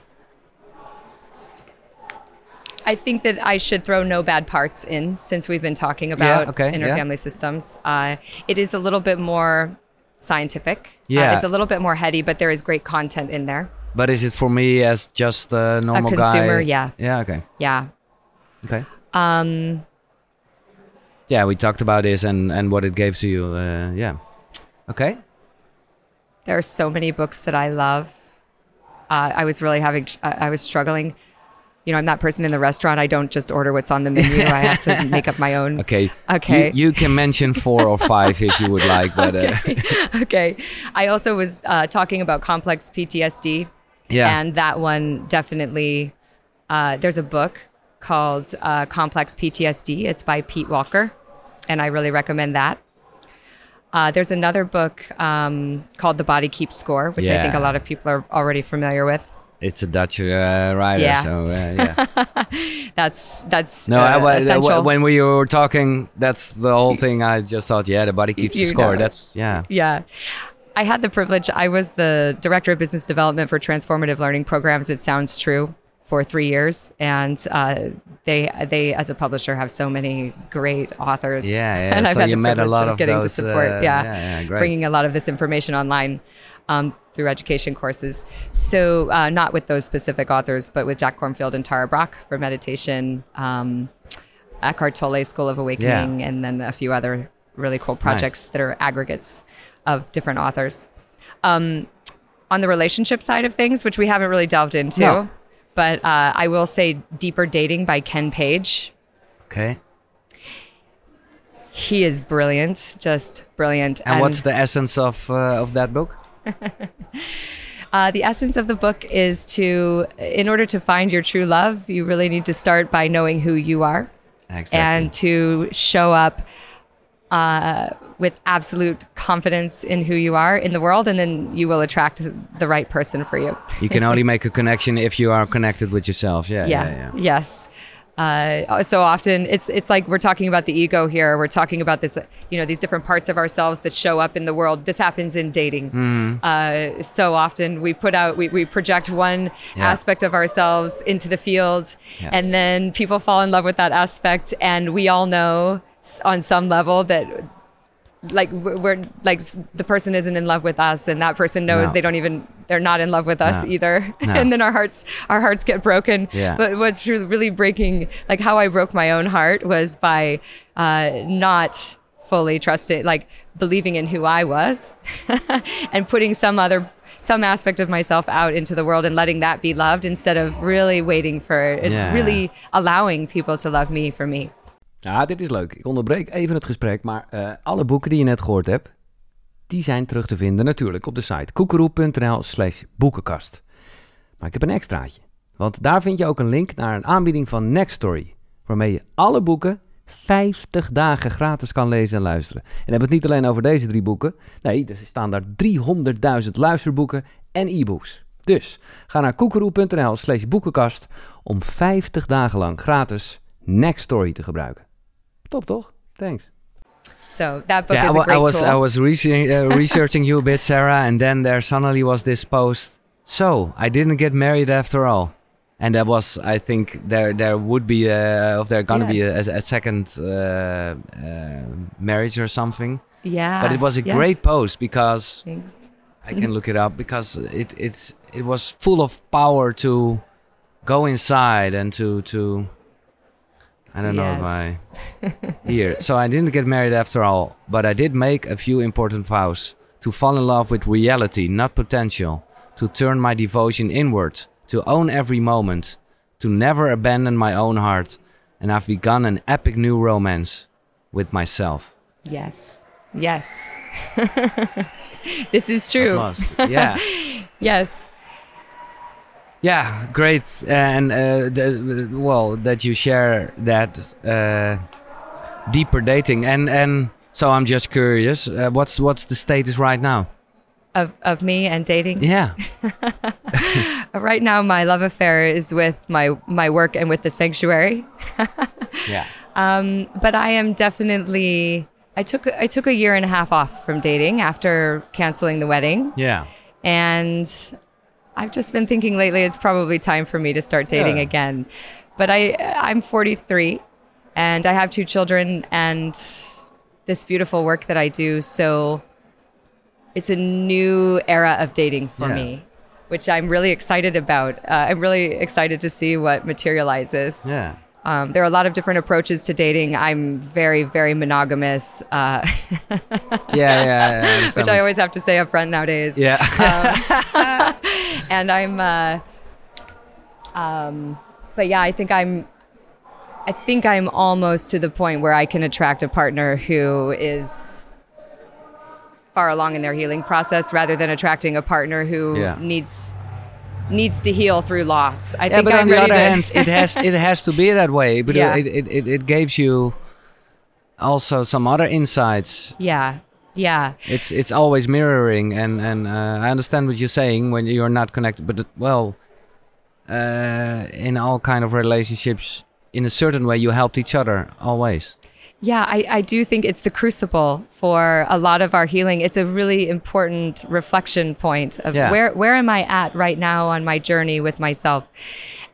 I think that I should throw no bad parts in since we've been talking about okay, inner yeah. family systems. Uh, it is a little bit more scientific. Uh, Yeah. it's a little bit more heady, but there is great content in there. But is it for me as just a normal a consumer, guy? yeah. Yeah. Okay. Yeah. Okay. Um, Yeah, we talked about this and and what it gave to you. Uh, yeah. Okay. There are so many books that I love. Uh, I was really having, I was struggling. You know, I'm that person in the restaurant. I don't just order what's on the menu. I have to make up my own. Okay. Okay. You, you can mention four or five if you would like, but uh, okay. I also was uh, talking about complex PTSD. Yeah. And that one definitely, uh, there's a book called uh, Complex PTSD. It's by Pete Walker. And I really recommend that. Uh, there's another book um, called The Body Keeps Score, which I think a lot of people are already familiar with. it's a Dutch uh, writer, Yeah. so uh, yeah. That's that's No, uh, I, wa- essential. when we were talking, that's the whole thing. I just thought, yeah, the body keeps the score. know. That's yeah. Yeah. I had the privilege, I was the director of business development for transformative learning programs. It Sounds True for three years. And uh, they, they, as a publisher, have so many great authors. Yeah, yeah. And I've So had you the met a privilege lot of getting those, to support, uh, yeah, yeah, yeah, bringing a lot of this information online. Um, through education courses. So, uh, not with those specific authors, but with Jack Kornfield and Tara Brach for meditation, um, Eckhart Tolle School of Awakening, and then a few other really cool projects that are aggregates of different authors. Um, on the relationship side of things, which we haven't really delved into, No. But uh, I will say Deeper Dating by Ken Page. Okay. He is brilliant, just brilliant. And, what's the essence of uh, of that book? Uh, the essence of the book is to, in order to find your true love, you really need to start by knowing who you are Exactly. and to show up uh, with absolute confidence in who you are in the world, and then you will attract the right person for you. you can only make a connection if you are connected with yourself. Yeah, yeah, yeah, yeah. yes uh, so often it's it's like we're talking about the ego here we're talking about this you know these different parts of ourselves that show up in the world this happens in dating Mm-hmm. uh, so often we put out we, we project one Yeah. aspect of ourselves into the field and then people fall in love with that aspect and we all know on some level that like we're like the person isn't in love with us and that person knows No. they don't even they're not in love with us No. either No. and then our hearts our hearts get broken Yeah. but what's really really breaking like how i broke my own heart was by uh not fully trusting like believing in who i was and putting some other some aspect of myself out into the world and letting that be loved instead of really waiting for it Yeah. really allowing people to love me for me Ja, dit is leuk. Ik onderbreek even het gesprek, maar eh, alle boeken die je net gehoord hebt, die zijn terug te vinden natuurlijk op de site koekeroe.nl slash boekenkast. Maar ik heb een extraatje, want daar vind je ook een link naar een aanbieding van Nextory, waarmee je alle boeken 50 dagen gratis kan lezen en luisteren. En dan hebben het niet alleen over deze drie boeken, nee, er staan daar 300.000 luisterboeken en e-books. Dus ga naar koekeroe.nl slash boekenkast om 50 dagen lang gratis Nextory te gebruiken. Top toch? Thanks. So that book yeah, is I, a great I was tool. I was researching, uh, researching you a bit, Sarah, and then there suddenly was this post. So I didn't get married after all, and that was I think there there would be a, if there gonna Yes. be a, a second uh, uh, marriage or something. yeah. but it was a yes. great post because Thanks. I can look it up because it it's it was full of power to go inside and to to I don't know if I here. So I didn't get married after all, but I did make a few important vows to fall in love with reality, not potential, to turn my devotion inward, to own every moment, to never abandon my own heart, and I've begun an epic new romance with myself. Yes. Yes. this is true. Yeah. Yes. Yeah, great, and uh, the, well that you share that uh, deeper dating, and and so I'm just curious, uh, what's what's the status right now? Of, of me and dating. Yeah, Right now, my love affair is with my, my work and with the sanctuary. yeah, Um, but I am definitely. I took I took a year and a half off from dating after canceling the wedding, yeah, and I've just been thinking lately it's probably time for me to start dating Yeah. again. But I I'm 43, and I have two children and this beautiful work that I do. So it's a new era of dating for Yeah. me, which I'm really excited about. Uh, I'm really excited to see what materializes. yeah. Um, there are a lot of different approaches to dating. I'm very, very monogamous, uh, Yeah, yeah, I which I always have to say up front nowadays. Yeah, And I'm, uh, um, but yeah, I think I'm, I think I'm almost to the point where I can attract a partner who is far along in their healing process, rather than attracting a partner who Yeah. needs needs to heal through loss. I yeah. think But I'm on the other hand, it has it has to be that way. But Yeah. it, it, it it gives you also some other insights. yeah, yeah. It's it's always mirroring, and and uh, I understand what you're saying when you're not connected. But well, uh, in all kind of relationships, in a certain way, you helped each other always. Yeah, I, I do think it's the crucible for a lot of our healing. It's a really important reflection point of Yeah. where where am I at right now on my journey with myself.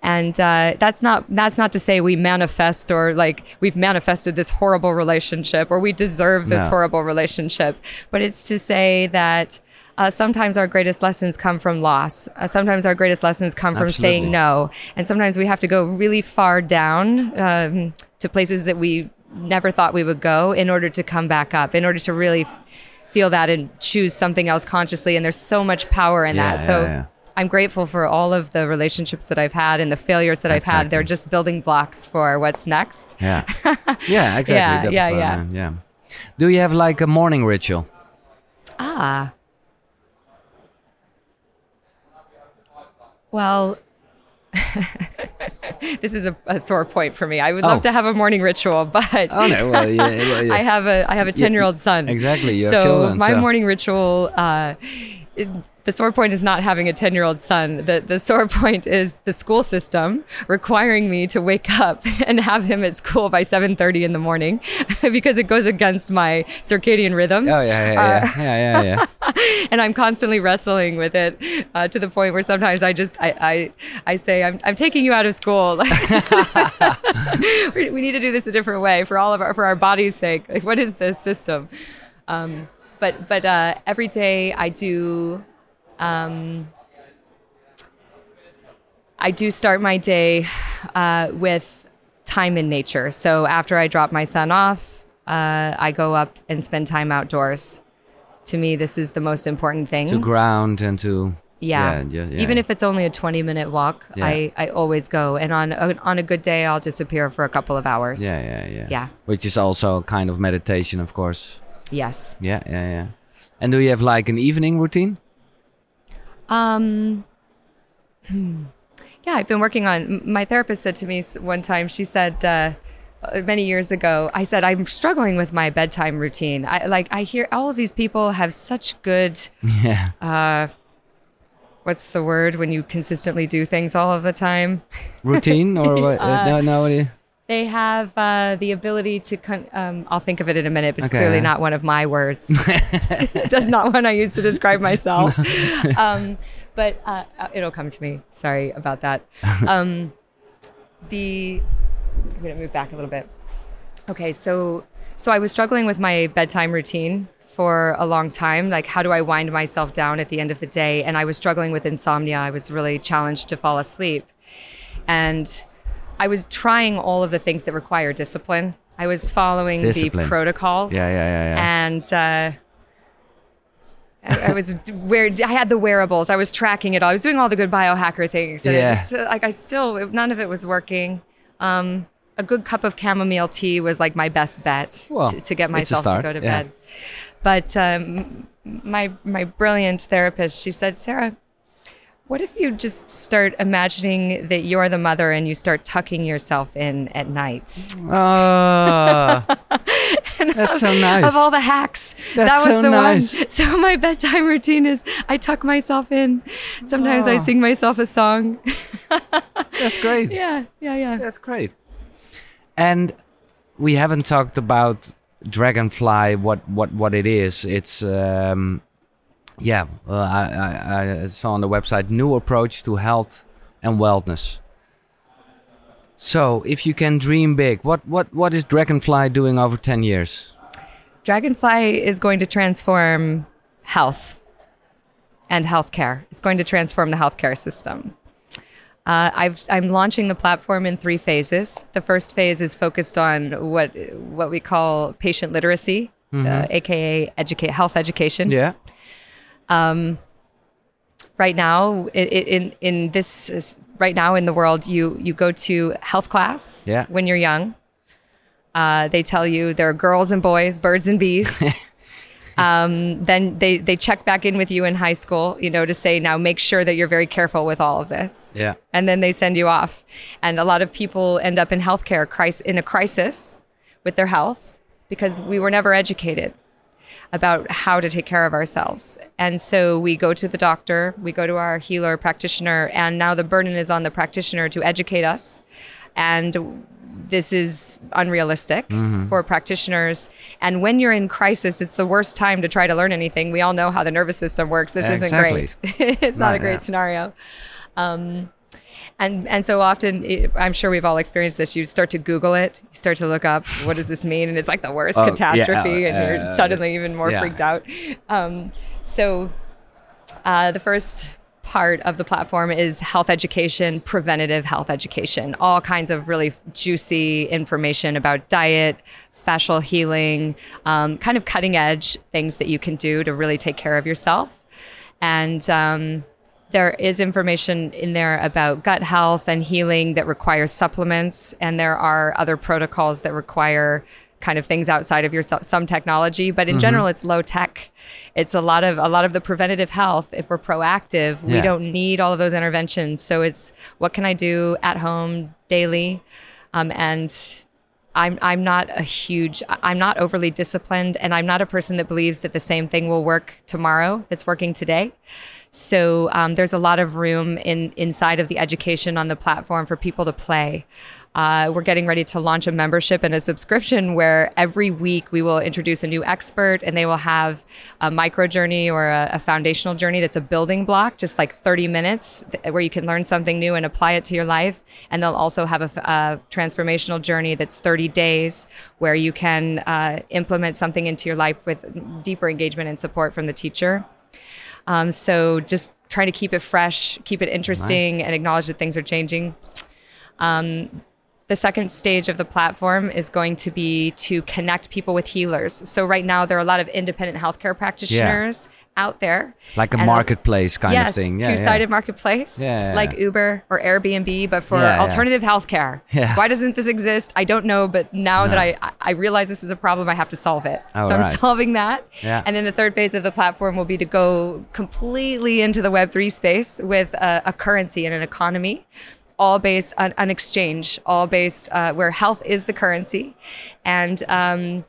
And uh, that's not that's not to say we manifest or like we've manifested this horrible relationship or we deserve this No. horrible relationship, but it's to say that uh, sometimes our greatest lessons come from loss. Uh, sometimes our greatest lessons come from saying no, and sometimes we have to go really far down um, to places that we never thought we would go in order to come back up, in order to really feel that and choose something else consciously. And there's so much power in Yeah, that. So yeah, yeah. I'm grateful for all of the relationships that I've had and the failures that I've had. They're just building blocks for what's next. Yeah, yeah, exactly. Yeah, yeah, yeah. yeah. Do you have like a morning ritual? Ah. Well, this is a, a sore point for me. I would love Oh. to have a morning ritual, but Oh no, well, yeah, well, yes. I have a I have a ten year old son. exactly, so children, my so- morning ritual. Uh, the sore point is not having a 10 year old son. The, the sore point is the school system requiring me to wake up and have him at school by 7.30 in the morning because it goes against my circadian rhythms. Oh yeah, yeah, Uh, yeah, yeah, yeah, yeah. and I'm constantly wrestling with it uh, to the point where sometimes I just I I, I say I'm, I'm taking you out of school. we, we need to do this a different way for all of our for our body's sake. Like, what is this system? Um, but but uh, every day I do. Um, I do start my day uh, with time in nature. So after I drop my son off, uh, I go up and spend time outdoors. To me, this is the most important thing. to ground and to Yeah. yeah, yeah, Even if it's only a 20 minute walk, Yeah. I, I always go. And on a, on a good day, I'll disappear for a couple of hours. yeah, yeah, yeah, Yeah. Which is also a kind of meditation, of course. Yes. Yeah, yeah, yeah. And do you have like an evening routine? Um, hmm. yeah, I've been working on. My therapist said to me one time, she said, uh, uh, many years ago, I said, I'm struggling with my bedtime routine. I like, I hear all of these people have such good, Yeah. uh, what's the word when you consistently do things all of the time? Routine or what? Uh, no, no. what do you- They have uh, the ability to. Con- um, I'll think of it in a minute, but it's Okay. clearly not one of my words. Just not one I use to describe myself. um, but uh, uh, it'll come to me. Sorry about that. Um, the I'm gonna move back a little bit. Okay, so so I was struggling with my bedtime routine for a long time. Like, how do I wind myself down at the end of the day? And I was struggling with insomnia. I was really challenged to fall asleep, and I was trying all of the things that require discipline. I was following Discipline. the protocols. Yeah, yeah, yeah, yeah. And uh, I, I was where I had the wearables. I was tracking it all. I was doing all the good biohacker things. And Yeah. just, like I still, none of it was working. Um, a good cup of chamomile tea was like my best bet Well, to, to get myself to go to yeah. bed. But um, my my brilliant therapist, she said, Sarah, what if you just start imagining that you're the mother and you start tucking yourself in at night? Oh, that's so nice. Of all the hacks, That's that was so the nice. one. So my bedtime routine is I tuck myself in. Sometimes I Oh. sing myself a song. that's great. yeah, yeah, yeah. That's great. And we haven't talked about Dragonfly, what what what it is. It's um, yeah, well, I, I I saw on the website new approach to health and wellness. So, if you can dream big, what what what is Dragonfly doing over ten years? Dragonfly is going to transform health and healthcare. It's going to transform the healthcare system. Uh, I've, I'm launching the platform in three phases. The first phase is focused on what what we call patient literacy, uh, aka educate health education. Yeah, Right now, i- i- in in this is- right now in the world, you you go to health class Yeah. when you're young. Uh, they tell you there are girls and boys, birds and bees. um, then they they check back in with you in high school, you know, to say now make sure that you're very careful with all of this. yeah, And then they send you off, and a lot of people end up in healthcare cris- in a crisis with their health because we were never educated about how to take care of ourselves. And so we go to the doctor, we go to our healer practitioner, and now the burden is on the practitioner to educate us. And this is unrealistic for practitioners. And when you're in crisis, it's the worst time to try to learn anything. We all know how the nervous system works. This isn't great. it's not a great yeah. scenario. Um, and and so often, it, I'm sure we've all experienced this. You start to Google it, you start to look up, what does this mean? And it's like the worst Oh, yeah, catastrophe, and uh, you're suddenly even more yeah. freaked out. Um, so uh, the first part of the platform is health education, preventative health education, all kinds of really juicy information about diet, fascial healing, um, kind of cutting edge things that you can do to really take care of yourself. And um, there is information in there about gut health and healing that requires supplements, and there are other protocols that require kind of things outside of your some technology but in general it's low tech. It's a lot of a lot of the preventative health if we're proactive we don't need all of those interventions. So it's what can i do at home daily? Um, and I'm, I'm not a huge i'm not overly disciplined and i'm not a person that believes that the same thing will work tomorrow that's working today so um, there's a lot of room in inside of the education on the platform for people to play uh, we're getting ready to launch a membership and a subscription where every week we will introduce a new expert and they will have a micro journey or a, a foundational journey that's a building block, just like 30 minutes, th- where you can learn something new and apply it to your life. And they'll also have a, transformational journey that's 30 days where you can uh, implement something into your life with deeper engagement and support from the teacher. Um, so just trying to keep it fresh, keep it interesting, and acknowledge that things are changing. Um, the second stage of the platform is going to be to connect people with healers. So right now there are a lot of independent healthcare practitioners out there. like a And um, marketplace kind yes, of thing. Yeah, two-sided yeah. marketplace, Yeah, yeah, like yeah. Uber or Airbnb, but for Yeah, yeah. alternative healthcare. Yeah. Why doesn't this exist? I don't know, but now that I I realize this is a problem, I have to solve it. Oh, so I'm solving that. Yeah. And then the third phase of the platform will be to go completely into the Web3 space with a, a currency and an economy. All based on an exchange, all based uh, where health is the currency, and um,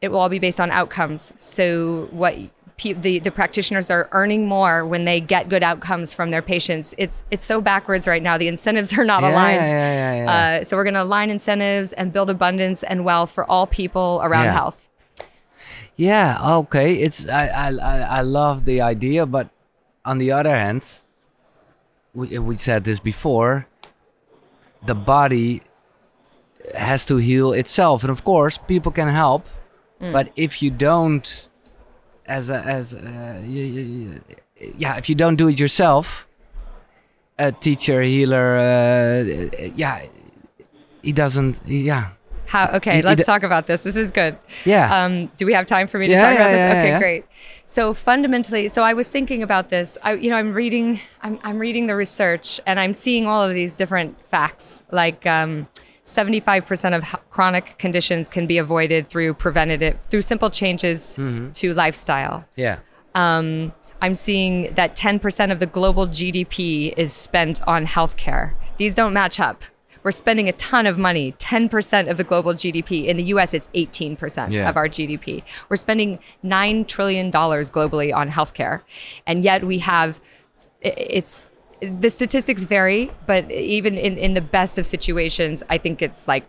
it will all be based on outcomes. So what pe- the the practitioners are earning more when they get good outcomes from their patients. It's it's so backwards right now. The incentives are not Yeah, aligned. yeah, yeah, yeah. Uh, so we're going to align incentives and build abundance and wealth for all people around Yeah. health. Yeah, okay. It's I, I I I love the idea, but on the other hand, we we said this before. The body has to heal itself, and of course, people can help. Mm. But if you don't, as a as y- yeah, if you don't do it yourself, a teacher, healer, uh, yeah, he doesn't. Yeah, How? Okay, You- you let's d- talk about this. This is good. yeah. Um, do we have time for me to Yeah, talk about yeah, this? yeah, okay, great. So fundamentally, so I was thinking about this. I, you know, I'm reading, I'm, I'm reading the research, and I'm seeing all of these different facts. Like, um, 75% of h- chronic conditions can be avoided through preventative, through simple changes Mm-hmm. to lifestyle. yeah. Um, I'm seeing that 10% of the global GDP is spent on healthcare. These don't match up. We're spending a ton of money. 10% of the global GDP. In the US, it's 18% Yeah. of our GDP. We're spending $9 trillion globally on healthcare. And yet we have, it's, the statistics vary, but even in, in the best of situations, I think it's like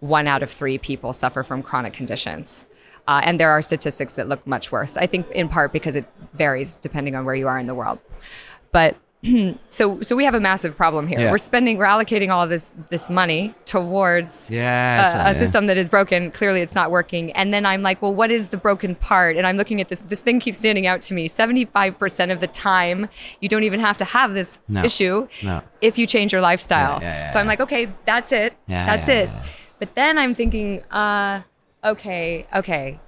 one out of three people suffer from chronic conditions. Uh, and there are statistics that look much worse. I think in part because it varies depending on where you are in the world. But so so we have a massive problem here. Yeah. We're spending, we're allocating all this this money towards Yes, a, uh, a system that is broken. Clearly, it's not working. And then I'm like, well, what is the broken part? And I'm looking at this. This thing keeps standing out to me. Seventy-five percent of the time, you don't even have to have this No. issue No. if you change your lifestyle. Yeah, so I'm like, okay, that's it. That's it. But then I'm thinking, uh, okay, okay,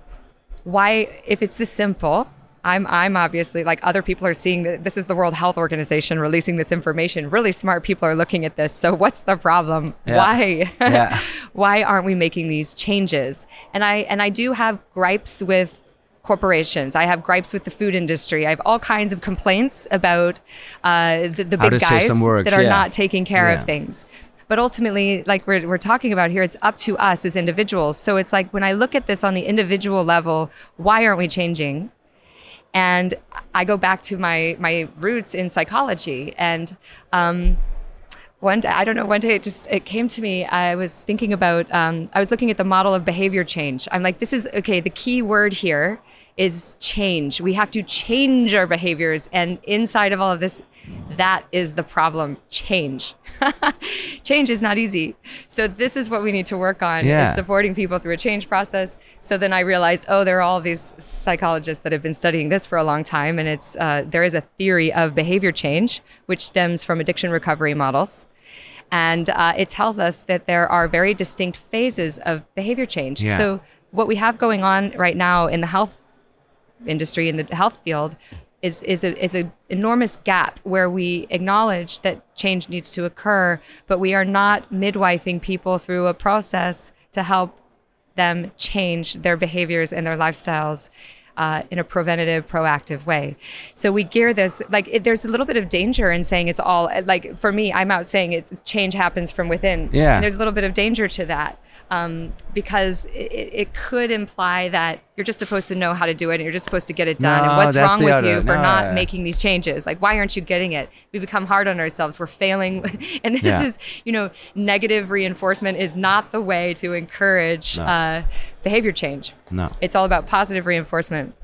why? If it's this simple. I'm, I'm obviously like other people are seeing that this is the World Health Organization releasing this information. Really smart people are looking at this. So what's the problem? Yeah. Why? Yeah. Why aren't we making these changes? And I and I do have gripes with corporations. I have gripes with the food industry. I have all kinds of complaints about uh, the, the big guys works, that are yeah. not taking care of things. But ultimately, like we're, we're talking about here, it's up to us as individuals. So it's like when I look at this on the individual level, why aren't we changing? And I go back to my my roots in psychology. And um, one day, I don't know, one day it just it came to me. I was thinking about, um, I was looking at the model of behavior change. I'm like, this is okay. The key word here is change. We have to change our behaviors, and inside of all of this, that is the problem. Change. change is not easy. So this is what we need to work on: Yeah. is supporting people through a change process. So then I realized, oh, there are all these psychologists that have been studying this for a long time, and it's uh, there is a theory of behavior change which stems from addiction recovery models. And uh, it tells us that there are very distinct phases of behavior change. Yeah. So, what we have going on right now in the health industry, in the health field, is, is, a, is an enormous gap where we acknowledge that change needs to occur, but we are not midwifing people through a process to help them change their behaviors and their lifestyles uh, in a preventative, proactive way. So we gear this like it, there's a little bit of danger in saying it's all like for me, I'm out saying it's change happens from within. Yeah. And there's a little bit of danger to that um, because it, it could imply that you're just supposed to know how to do it and you're just supposed to get it done. No, and what's wrong with other- you for no, not yeah. making these changes? Like, why aren't you getting it? We become hard on ourselves. We're failing. and this Yeah. is, you know, negative reinforcement is not the way to encourage No. uh, behavior change. No. It's all about positive reinforcement.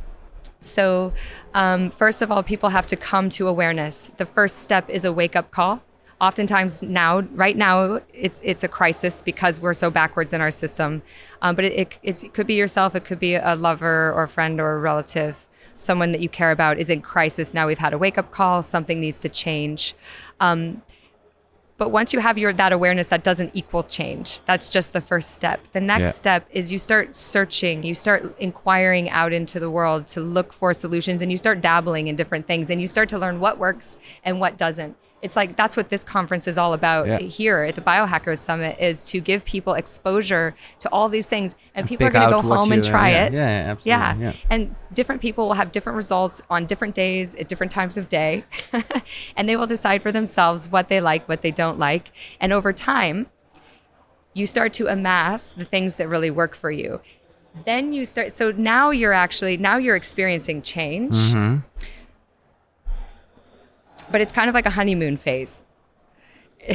So, um, first of all, people have to come to awareness. The first step is a wake up call. Oftentimes now, right now, it's it's a crisis because we're so backwards in our system. Um, but it, it, it's, it could be yourself, it could be a lover or a friend or a relative, someone that you care about is in crisis. Now we've had a wake up call. Something needs to change. Um, but once you have your that awareness, that doesn't equal change. That's just the first step. The next Yeah. step is you start searching, you start inquiring out into the world to look for solutions, and you start dabbling in different things, and you start to learn what works and what doesn't. It's like that's what this conference is all about Yeah. here at the Biohackers Summit is to give people exposure to all these things, and people are going to go home and try yeah, it. yeah, yeah, absolutely, Yeah. yeah. And different people will have different results on different days at different times of day. and they will decide for themselves what they like, what they don't like. And over time, you start to amass the things that really work for you. then you start. So now you're actually now you're experiencing change, hmm but it's kind of like a honeymoon phase.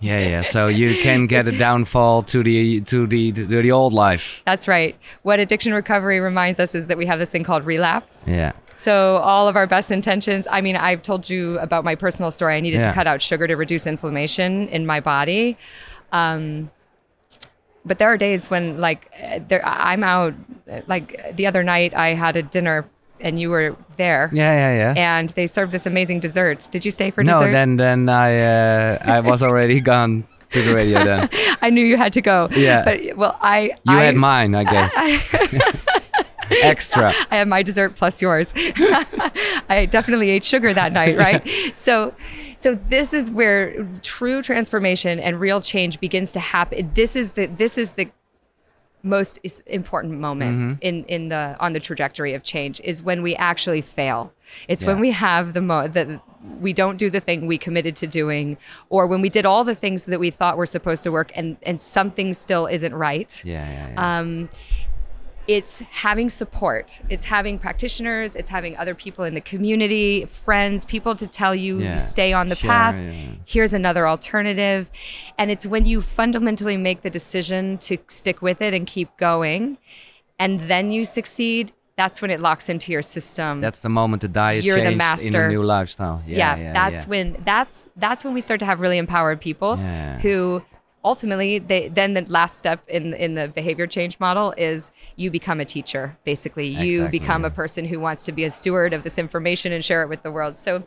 Yeah, yeah. So you can get a downfall to the to the to the old life. That's right. What addiction recovery reminds us is that we have this thing called relapse. Yeah. So all of our best intentions. I mean, I've told you about my personal story. I needed Yeah. to cut out sugar to reduce inflammation in my body. Um, but there are days when, like, uh, there I'm out. Like the other night, I had a dinner, and you were there, Yeah, yeah, yeah. and they served this amazing dessert. Did you stay for no, dessert? then then I uh, I was already gone to the radio then. I knew you had to go. Yeah. But well, I You I, had mine, I guess. I, Extra. I had my dessert plus yours. I definitely ate sugar that night, right? so so this is where true transformation and real change begins to happen. This is the this is the most important moment Mm-hmm. in in the on the trajectory of change is when we actually fail. It's when we have the mo that we don't do the thing we committed to doing or when we did all the things that we thought were supposed to work and and something still isn't right Yeah, yeah, yeah. um, it's having support. It's having practitioners. It's having other people in the community, friends, people to tell you Yeah. stay on the Share, path. yeah. Here's another alternative. And it's when you fundamentally make the decision to stick with it and keep going, and then you succeed. That's when it locks into your system. That's the moment the diet You're the changed in master. a new lifestyle. Yeah, yeah, yeah, that's when that's that's when we start to have really empowered people who ultimately they then the last step in in the behavior change model is you become a teacher. Basically you Exactly, become a person who wants to be a steward of this information and share it with the world. So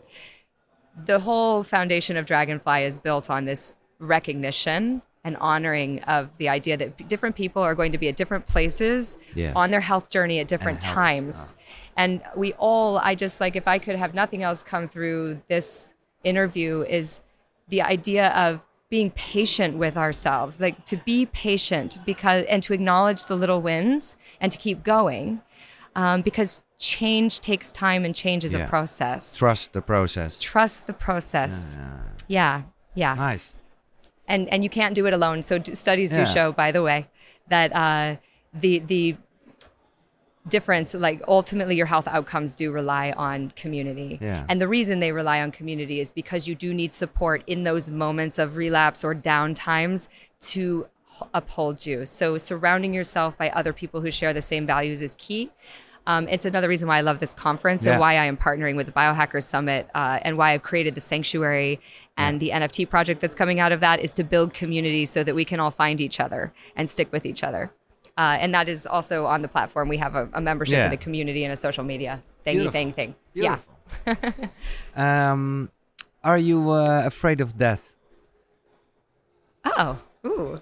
the whole foundation of dragonfly is built on this recognition and honoring of the idea that different people are going to be at different places Yes. on their health journey at different health, times. and we all i just like if i could have nothing else come through this interview is the idea of being patient with ourselves like to be patient because and to acknowledge the little wins and to keep going um, because change takes time and change is Yeah. a process Trust the process. trust the process yeah yeah Nice. and and you can't do it alone so d- studies do Yeah. show by the way that uh, the the difference like ultimately your health outcomes do rely on community Yeah. and the reason they rely on community is because you do need support in those moments of relapse or down times to uphold you so surrounding yourself by other people who share the same values is key um, it's another reason why I love this conference Yeah. and why I am partnering with the Biohackers Summit uh, and why I've created the Sanctuary and the NFT project that's coming out of that is to build community so that we can all find each other and stick with each other. Uh, and that is also on the platform. We have a, a membership Yeah. and a community and a social media thingy Beautiful. thing thing. Beautiful. um, are you uh, afraid of death? Oh. Ooh.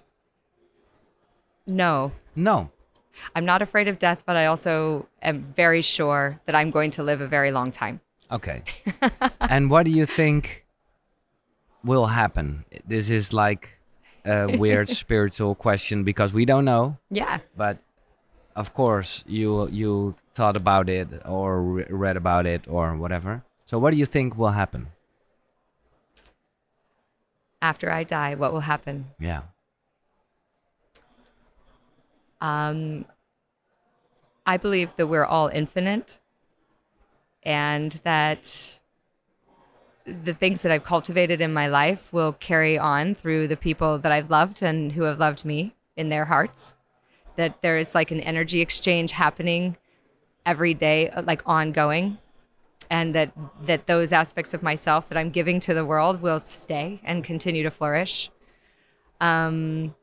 No. No. I'm not afraid of death, but I also am very sure that I'm going to live a very long time. Okay. and what do you think will happen? This is like a weird spiritual question because we don't know, Yeah. but of course you you thought about it or re- read about it or whatever. So what do you think will happen? After I die, what will happen? Yeah. Um, I believe that we're all infinite and that the things that I've cultivated in my life will carry on through the people that I've loved and who have loved me in their hearts. That there is like an energy exchange happening every day, uh, like ongoing. And that, that those aspects of myself that I'm giving to the world will stay and continue to flourish. Um,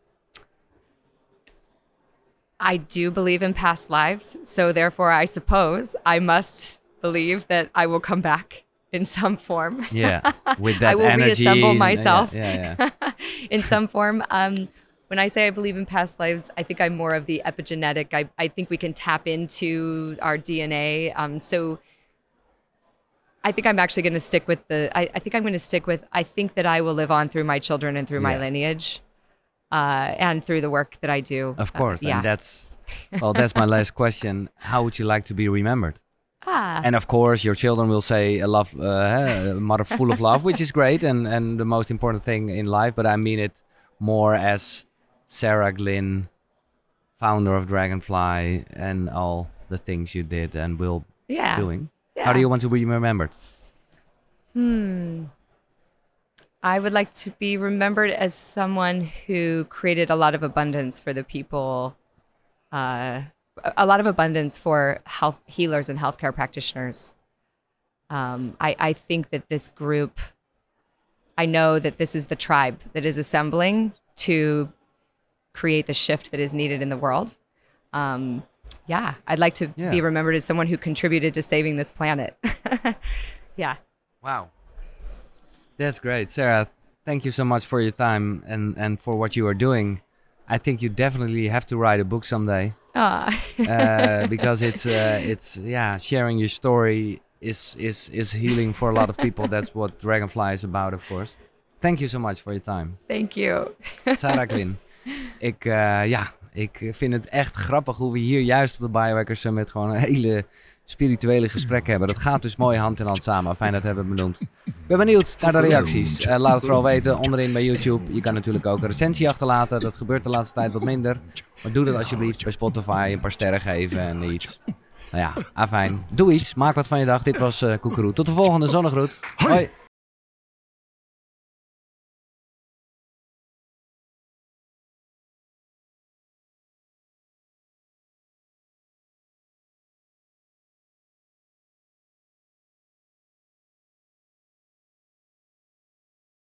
I do believe in past lives, so therefore, I suppose I must believe that I will come back in some form. Yeah. With that I will energy. reassemble yeah, myself. Yeah, yeah. in some form. Um, when I say I believe in past lives, I think I'm more of the epigenetic. I, I think we can tap into our DNA. Um, so I think I'm actually going to stick with the, I, I think I'm going to stick with, I think that I will live on through my children and through my lineage uh, and through the work that I do. Of Uh, course. yeah. And that's well, that's my last question. How would you like to be remembered? Ah, And of course, your children will say a love, uh, a mother full of love, which is great and, and the most important thing in life. But I mean it more as Sarah Glynn, founder of Dragonfly and all the things you did and will Yeah. doing. yeah. How do you want to be remembered? Hmm. I would like to be remembered as someone who created a lot of abundance for the people, uh, a- lot of abundance for health healers and healthcare practitioners. Um, I, I think that this group, I know that this is the tribe that is assembling to create the shift that is needed in the world. Um, yeah, I'd like to Yeah. be remembered as someone who contributed to saving this planet. yeah. Wow. That's great. Sarah, thank you so much for your time and, and for what you are doing. I think you definitely have to write a book someday Ah. uh, because it's uh, it's yeah sharing your story is is is healing for a lot of people. That's what Dragonfly is about, of course. Thank you so much for your time. Thank you. Sarah Klin. Ik, eh, ja, ik vind het echt grappig hoe we hier juist op de Biohacker Summit gewoon een hele spirituele gesprek hebben. Dat gaat dus mooi hand in hand samen. Fijn dat we hebben benoemd. Ik ben benieuwd naar de reacties. Eh, laat het vooral weten onderin bij YouTube. Je kan natuurlijk ook een recensie achterlaten. Dat gebeurt de laatste tijd wat minder. Maar doe dat alsjeblieft bij Spotify. Een paar sterren geven en iets. Nou ja, afijn. Doe iets. Maak wat van je dag. Dit was Koekeroe. Tot de volgende zonnegroet. Hoi.